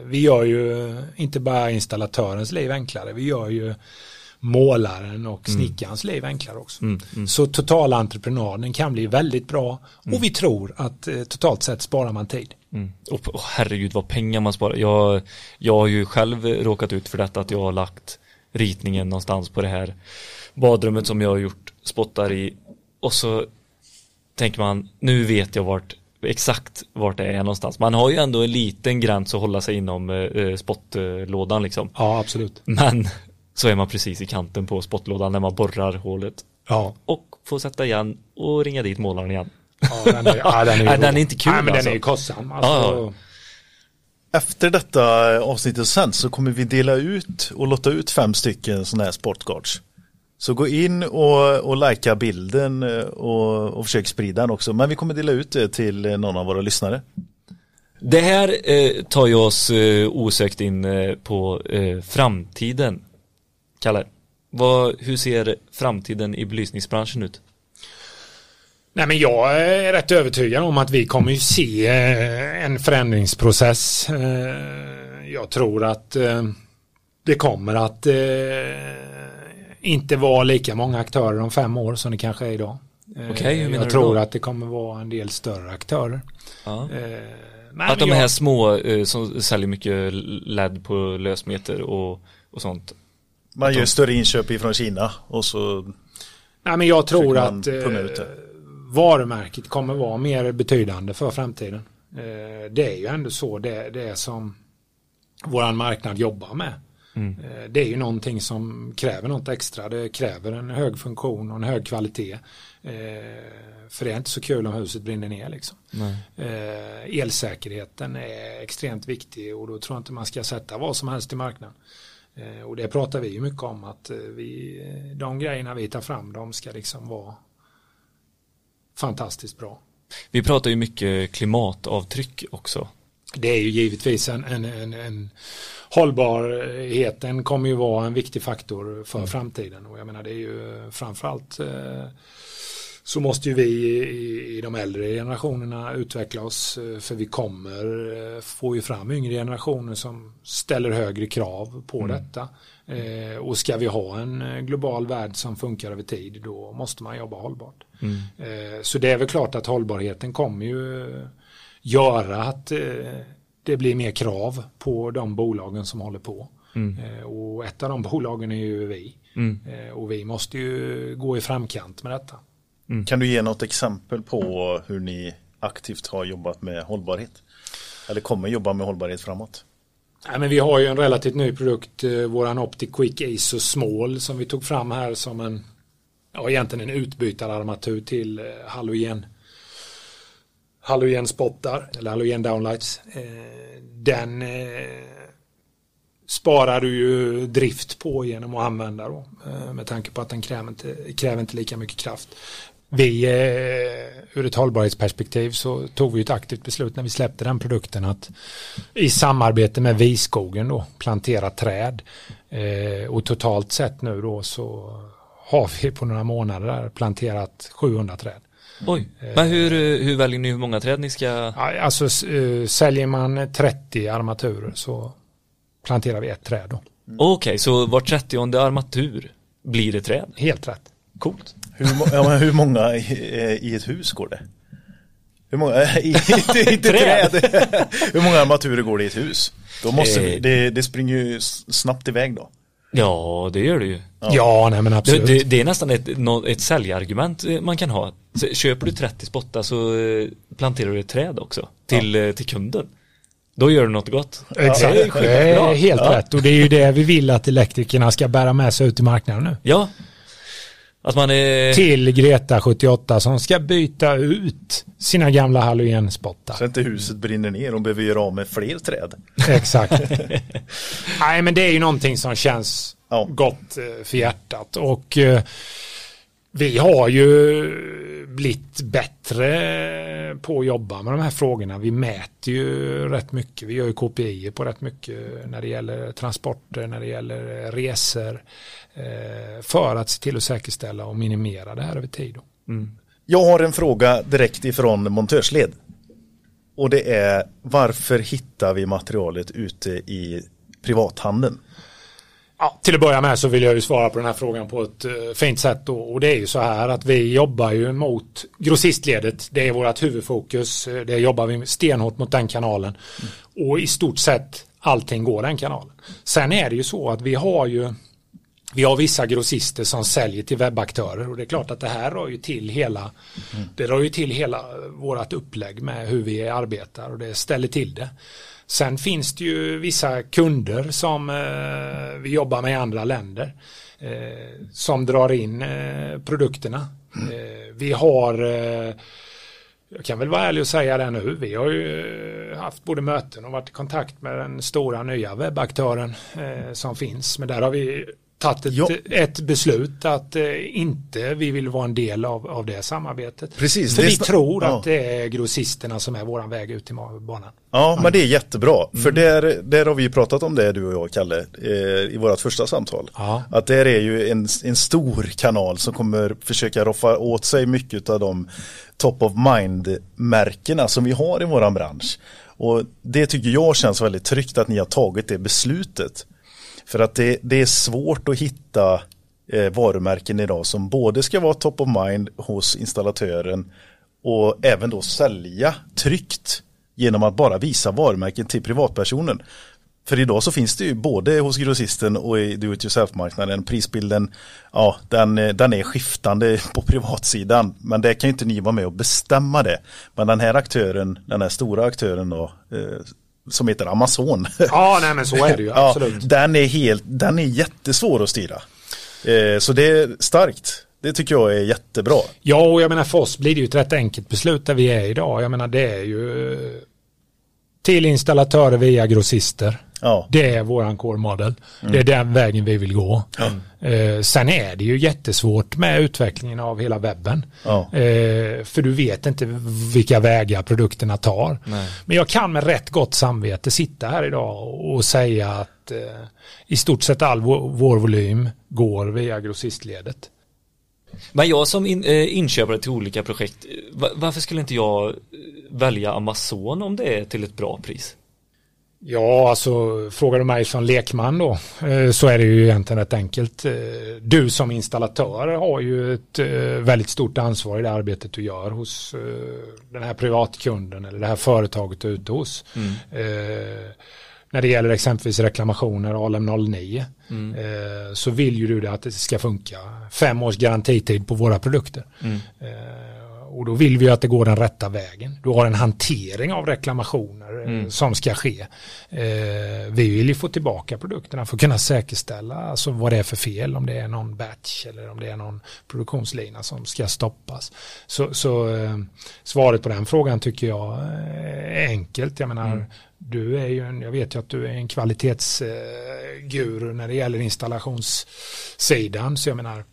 vi gör ju inte bara installatörens liv enklare, vi gör ju målaren och snickarens liv enklare också. Mm, mm. Så totalentreprenaden kan bli väldigt bra och vi tror att totalt sett sparar man tid. Mm. Och, och herregud vad pengar man sparar. Jag, jag har ju själv råkat ut för detta att jag har lagt ritningen någonstans på det här badrummet som jag har gjort spottar i och så tänker man nu vet jag vart exakt vart det är någonstans. Man har ju ändå en liten gräns att hålla sig inom eh, spottlådan liksom. Ja, absolut. Men så är man precis i kanten på spottlådan när man borrar hålet Ja, och får sätta igen och ringa dit målaren igen. Ja den, är, ja, den, är, Nej, den är inte kul, Nej, men alltså. den är ju kostsam. Alltså, Ja, Efter detta avsnittet sen så kommer vi dela ut och lotta ut fem stycken sådana här sportguards. Så gå in och, och likea bilden eh, och, och försök sprida den också. Men vi kommer dela ut det till någon av våra lyssnare. Det här eh, tar ju oss eh, osökt in eh, på eh, framtiden. Kalle, vad, hur ser framtiden i belysningsbranschen ut? Nej men jag är rätt övertygad om att vi kommer ju se eh, en förändringsprocess. Eh, Jag tror att eh, det kommer att inte vara lika många aktörer om fem år som det kanske är idag. Menar Jag tror att det kommer vara en del större aktörer. Ja. Men Att de jag- här små eh, som säljer mycket LED på lösmeter och, och sånt. Man gör större inköp ifrån Kina och så Nej, men jag tror att ut det? Varumärket kommer vara mer betydande för framtiden. Eh, det är ju ändå så det, det är som våran marknad jobbar med. Mm. Eh, det är ju någonting som kräver något extra. Det kräver en hög funktion och en hög kvalitet. Eh, för det är inte så kul om huset brinner ner liksom. Elsäkerheten är extremt viktig och då tror jag inte man ska sätta vad som helst i marknaden. Och det pratar vi ju mycket om att vi, de grejerna vi tar fram de ska liksom vara fantastiskt bra. Vi pratar ju mycket klimatavtryck också. Det är ju givetvis en, en, en, en hållbarheten kommer ju vara en viktig faktor för framtiden och jag menar det är ju framförallt eh, så måste ju vi i, i de äldre generationerna utveckla oss eh, för vi kommer eh, få ju fram yngre generationer som ställer högre krav på detta. Eh, och ska vi ha en global värld som funkar över tid då måste man jobba hållbart. Eh, så det är väl klart att hållbarheten kommer ju göra att eh, det blir mer krav på de bolagen som håller på. Eh, och ett av de bolagen är ju vi. Mm. Och vi måste ju gå i framkant med detta. Kan du ge något exempel på hur ni aktivt har jobbat med hållbarhet? Eller kommer jobba med hållbarhet framåt? Nej, men vi har ju en relativt ny produkt, eh, våran Optic Quick Aso Small som vi tog fram här som en, ja egentligen en utbytararmatur till eh, halogen halogenspottar eller halogen downlights. Eh, den sparar du ju drift på genom att använda då med tanke på att den kräver inte, kräver inte lika mycket kraft. Vi, eh, ur ett hållbarhetsperspektiv så tog vi ett aktivt beslut när vi släppte den produkten att i samarbete med Viskogen då plantera träd. Eh, och totalt sett nu då så har vi på några månader planterat 700 träd. Oj, men hur, eh, hur väljer ni hur många träd ni ska? Alltså eh, säljer man 30 armaturer så planterar vi ett träd då. Okej, så var 30 armatur blir det träd. Helt rätt. Coolt. Hur, ja, men hur många i, eh, i ett hus går det? Hur många, i, inte, inte Träd. träd. hur många armaturer går det i ett hus? Då måste vi, Eh. det, det springer ju snabbt iväg då. Ja, det gör det ju. Ja, nej men Det, absolut. det, det är nästan ett, ett säljargument eh, man kan ha. Så Köper du 30 spottar så eh, planterar du ett träd också till, eh, till kunden. Då gör du något gott. Exakt, Det är det är helt Ja. rätt. Och det är ju det vi vill att elektrikerna ska bära med sig ut i marknaden nu. Ja. Att man är... Till Greta 78 som ska byta ut sina gamla halogenspottar. Så inte huset brinner ner och behöver göra av med fler träd. Exakt. Nej men det är ju någonting som känns Ja. gott eh, för hjärtat. Och eh, vi har ju blivit bättre på att jobba med de här frågorna. Vi mäter ju rätt mycket. Vi gör ju KPI på rätt mycket när det gäller transporter, när det gäller resor. Eh, för att se till att säkerställa och minimera det här över tid. Mm. Jag har en fråga direkt ifrån montörsled. Och det är varför hittar vi materialet ute i privathandeln? Ja, till att börja med så vill jag ju svara på den här frågan på ett eh, fint sätt och det är ju så här att vi jobbar ju mot grossistledet. Det är vårt huvudfokus. Eh, Det jobbar vi stenhårt mot den kanalen och i stort sett allting går den kanalen. Sen är det ju så att vi har ju vi har vissa grossister som säljer till webbaktörer och det är klart att det här rör ju till hela det rör ju till hela vårat upplägg med hur vi arbetar och det ställer till det. Sen finns det ju vissa kunder som eh, vi jobbar med i andra länder eh, som drar in eh, produkterna. Eh, vi har eh, jag kan väl vara ärlig och säga det nu. Vi har ju eh, haft både möten och varit i kontakt med den stora nya webbaktören som finns. Men där har vi tagit ett, Ja. ett beslut att eh, inte vi vill vara en del av, av det samarbetet. Precis, För det vi tror ja. att det är grossisterna som är våran väg ut i banan. Ja, men det är jättebra. För där, där har vi ju pratat om det du och jag, Kalle, eh, i vårt första samtal. Ja. Att där är ju en, en stor kanal som kommer försöka roffa åt sig mycket av de top of mind-märkena som vi har i våran bransch. Och det tycker jag känns väldigt tryggt att ni har tagit det beslutet. För att det, det är svårt att hitta eh, varumärken idag som både ska vara top of mind hos installatören och även då sälja tryggt genom att bara visa varumärken till privatpersonen. För idag så finns det ju både hos grossisten och i do it yourself-marknaden. Prisbilden, ja, den, den är skiftande på privatsidan. Men det kan ju inte ni vara med och bestämma det. Men den här aktören, den här stora aktören då, eh, som heter Amazon. Ja, nej men så är det ju, Ja, absolut. den är helt, den är jättesvår att styra. Eh, så det är starkt. Det tycker jag är jättebra. Ja, och jag menar för oss blir det ju ett rätt enkelt beslut där vi är idag. Jag menar det är ju eh, till installatörer via grossister. Ja, Det är våran core model. Det är den vägen vi vill gå. Eh, sen är det ju jättesvårt med utvecklingen av hela webben. Ja. Eh, för du vet inte vilka vägar produkterna tar. Nej. Men jag kan med rätt gott samvete sitta här idag och säga att eh, i stort sett all vår volym går via grossistledet. Men jag som in, eh, inköpare till olika projekt, eh, va, varför skulle inte jag eh, välja Amazon om det är till ett bra pris? Ja, alltså frågar du mig som lekman då eh, så är det ju egentligen rätt enkelt. Du som installatör har ju ett väldigt stort ansvar i det arbetet du gör hos den här privatkunden eller det här företaget du är ute hos. Eh, När det gäller exempelvis reklamationer ALM 09 eh, så vill ju du det att det ska funka. Fem års garantitid på våra produkter. Eh, Och då vill vi ju att det går den rätta vägen. Du har en hantering av reklamationer eh, som ska ske. Eh, vi vill ju få tillbaka produkterna för att kunna säkerställa alltså vad det är för fel, om det är någon batch eller om det är någon produktionslina som ska stoppas. Så, så eh, svaret på den frågan tycker jag eh, är enkelt. Jag menar, du är ju en, jag vet ju att du är en kvalitetsguru eh, när det gäller installationssidan. Så jag menar,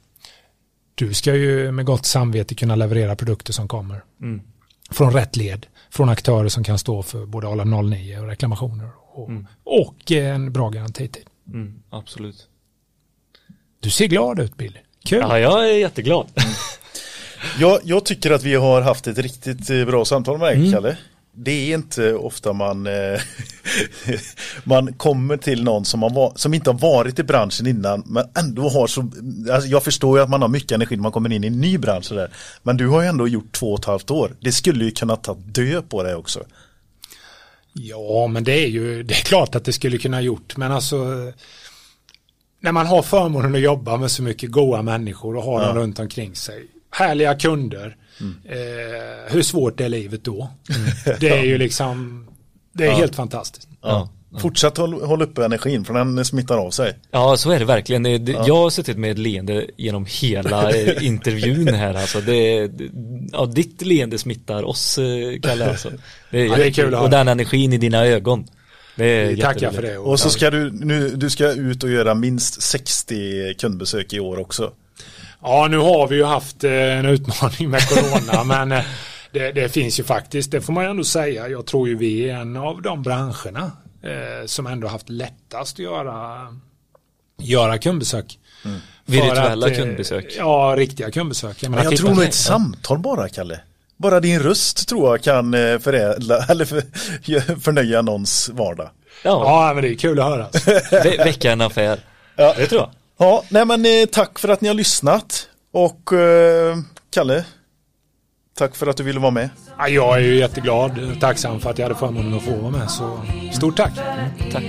du ska ju med gott samvete kunna leverera produkter som kommer Mm. från rätt led, från aktörer som kan stå för både alla 09 och reklamationer och, och en bra garantitid. Mm, absolut. Du ser glad ut Billy. Kul. Ja, jag är jätteglad. Jag, jag tycker att vi har haft ett riktigt eh, bra samtal med dig, Mm. Kalle. Det är inte ofta man, eh, man kommer till någon som, har, som inte har varit i branschen innan men ändå har så, alltså jag förstår ju att man har mycket energi när man kommer in i en ny bransch där. Men du har ju ändå gjort två och ett halvt år. Det skulle ju kunna ta dö på det också. Ja, men det är ju, det är klart att det skulle kunna gjort, men alltså när man har förmånen att jobba med så mycket goa människor och ha dem runt omkring sig, härliga kunder, eh, hur svårt är livet då? Det är ju liksom, det är helt fantastiskt. Ja. Fortsätt håll, håll uppe energin för den smittar av sig. Ja, så är det verkligen. Jag har suttit med ett leende genom hela intervjun här. Alltså det, det- ja, ditt leende smittar oss, eh, Kalle. Alltså. Det är, Ja, det är kul Och den energin i dina ögon. Det tackar för det. Och så ska du, nu, du ska ut och göra minst 60 kundbesök i år också. Ja, nu har vi ju haft eh, en utmaning med corona, men eh, det, det finns ju faktiskt, det får man ju ändå säga, jag tror ju vi är en av de branscherna eh, som ändå haft lättast att göra göra kundbesök. Mm. Virtuella att, eh, kundbesök. Ja, riktiga kundbesök. Men jag tror nog ett samtal bara, Kalle. Bara din röst tror jag kan förädla, eller för, förnöja någons vardag. Ja, Ja, men det är kul att höra. ve- väcka en affär. Ja. Det tror jag. Ja, nej men eh, tack för att ni har lyssnat. Och eh, Kalle, tack för att du ville vara med. Ja, jag är ju jätteglad, tacksam för att jag hade förmånen att få vara med. Så stort tack. Tack.